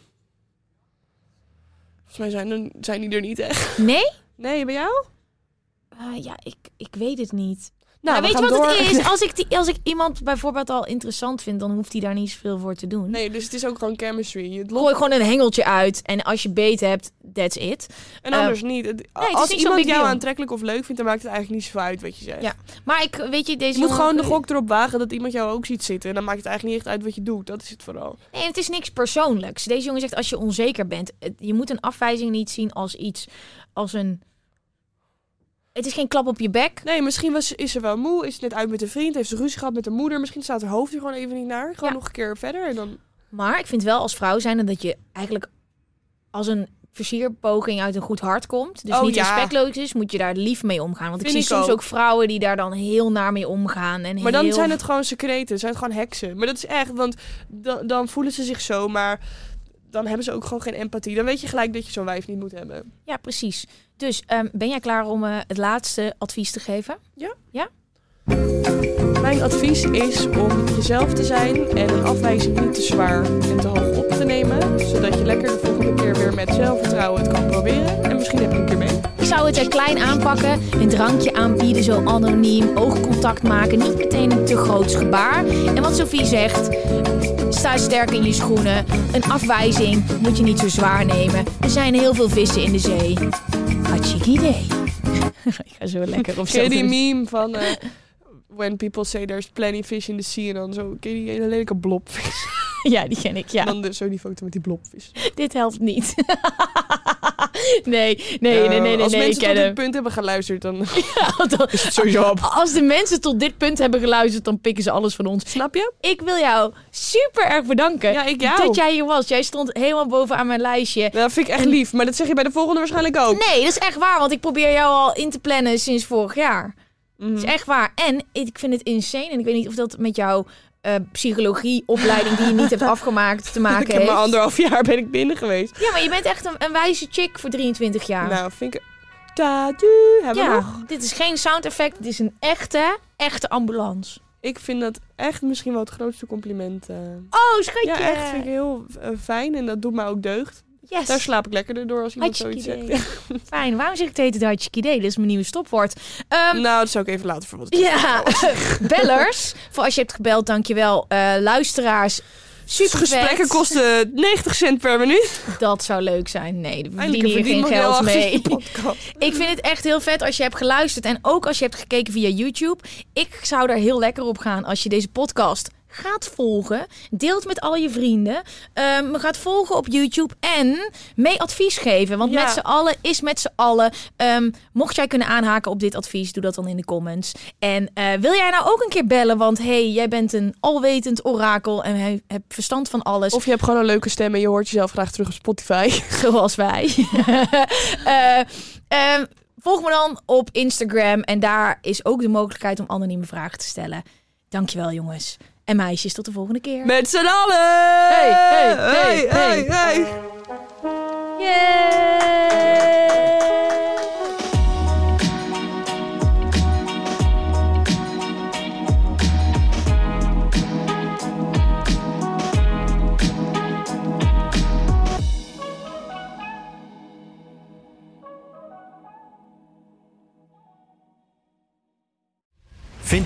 volgens mij zijn, er, zijn die er niet echt. Nee? Nee, bij jou? Eh, ja, ik, ik weet het niet. Nou, Nou, we weet je wat door. het is? Als ik, die, als ik iemand bijvoorbeeld al interessant vind, dan hoeft hij daar niet zoveel voor te doen. Nee, dus het is ook gewoon chemistry. Het Gooi gewoon een hengeltje uit en als je beet hebt, that's it. En anders niet. Het- is Als niet zo'n iemand jou deal. aantrekkelijk of leuk vindt, dan maakt het eigenlijk niet zoveel uit wat je zegt. Ja. Maar ik, weet je, deze Je moet gewoon de gok erop wagen dat iemand jou ook ziet zitten. En dan maakt het eigenlijk niet echt uit wat je doet. Dat is het vooral. Nee, het is niks persoonlijks. Deze jongen zegt als je onzeker bent, je moet een afwijzing niet zien als iets, als een... Het is geen klap op je bek. Nee, misschien was, is ze wel moe. Is ze net uit met een vriend. Heeft ze ruzie gehad met haar moeder. Misschien staat haar hoofd er gewoon even niet naar. Gewoon Ja. nog een keer verder. En dan... Maar ik vind wel als vrouw zijn dat je eigenlijk als een versierpoging uit een goed hart komt. Dus Oh, niet ja. respectloos is, moet je daar lief mee omgaan. Want ik zie ik soms ook. ook vrouwen die daar dan heel naar mee omgaan. En Maar dan heel... zijn het gewoon secreten. Zijn het gewoon heksen. Maar dat is echt. Want dan, dan voelen ze zich zo. Maar dan hebben ze ook gewoon geen empathie. Dan weet je gelijk dat je zo'n wijf niet moet hebben. Ja, precies. Dus ehm, ben jij klaar om eh, het laatste advies te geven? Mijn advies is om jezelf te zijn. En een afwijzing niet te zwaar en te hoog op te nemen. Zodat je lekker de volgende keer weer met zelfvertrouwen het kan proberen. En misschien heb je een keer mee. Ik zou het er klein aanpakken, een drankje aanbieden, zo anoniem, oogcontact maken, niet meteen een te groots gebaar. En wat Sophie zegt, sta sterk in je schoenen. Een afwijzing moet je niet zo zwaar nemen. Er zijn heel veel vissen in de zee. Hartstikke idee. Ik ga zo lekker op Ken je die meme van... eh, when people say there's plenty fish in the sea. En dan zo... Ken je die hele lelijke blobvis? Ja, die ken ik, ja. En dan zo die foto met die blobvis. Dit helpt niet. nee, nee, nee, nee, nee, Als nee, ik mensen tot dit punt hebben geluisterd, dan is het sowieso op. Als de mensen tot dit punt hebben geluisterd, dan pikken ze alles van ons. Snap je? Ik wil jou super erg bedanken Ja, ik jou. dat jij hier was. Jij stond helemaal bovenaan mijn lijstje. Dat vind ik echt lief. Maar dat zeg je bij de volgende waarschijnlijk ook. Nee, dat is echt waar, want ik probeer jou al in te plannen sinds vorig jaar. Mhm. Dat is echt waar. En ik vind het insane, en ik weet niet of dat met jouw eh, psychologieopleiding die je niet hebt afgemaakt te maken ik heb heeft. maar anderhalf jaar ben ik binnen geweest. Ja, maar je bent echt een, een wijze chick voor 23 jaar. Nou, vind ik... Tadu, hebben we nog? dit is geen sound effect. Dit is een echte, echte ambulance. Ik vind dat echt misschien wel het grootste compliment. eh. Oh, schatje. Ja, echt vind ik heel eh, fijn en dat doet mij ook deugd. Yes. Daar slaap ik lekkerder door als iemand zoiets zegt. Fijn. Waarom zeg ik het hele hartstikke idee? Dit is mijn nieuwe stopwoord. Ehm, nou, dat zou ik even laten voor wat. ja, bellers. Voor als je hebt gebeld, dankjewel. Eh luisteraars, super Gesprekken vet. kosten 90 cent per minuut. Dat zou leuk zijn. Nee, we verdienen hier geen geld mee. Ik vind het echt heel vet als je hebt geluisterd en ook als je hebt gekeken via YouTube. Ik zou daar heel lekker op gaan als je deze podcast gaat volgen. Deelt met al je vrienden. Ehm gaat volgen op YouTube en mee advies geven. Want Ja. met z'n allen is met z'n allen. Ehm, mocht jij kunnen aanhaken op dit advies, doe dat dan in de comments. En eh, wil jij nou ook een keer bellen? Want hey, jij bent een alwetend orakel en hij hebt verstand van alles. Of je hebt gewoon een leuke stem en je hoort jezelf graag terug op Spotify. zoals wij. Eh, ehm, volg me dan op Instagram en daar is ook de mogelijkheid om anonieme vragen te stellen. Dankjewel jongens. En meisjes, tot de volgende keer. Met z'n allen! Hey, hey, hey, hey. hey. Yay!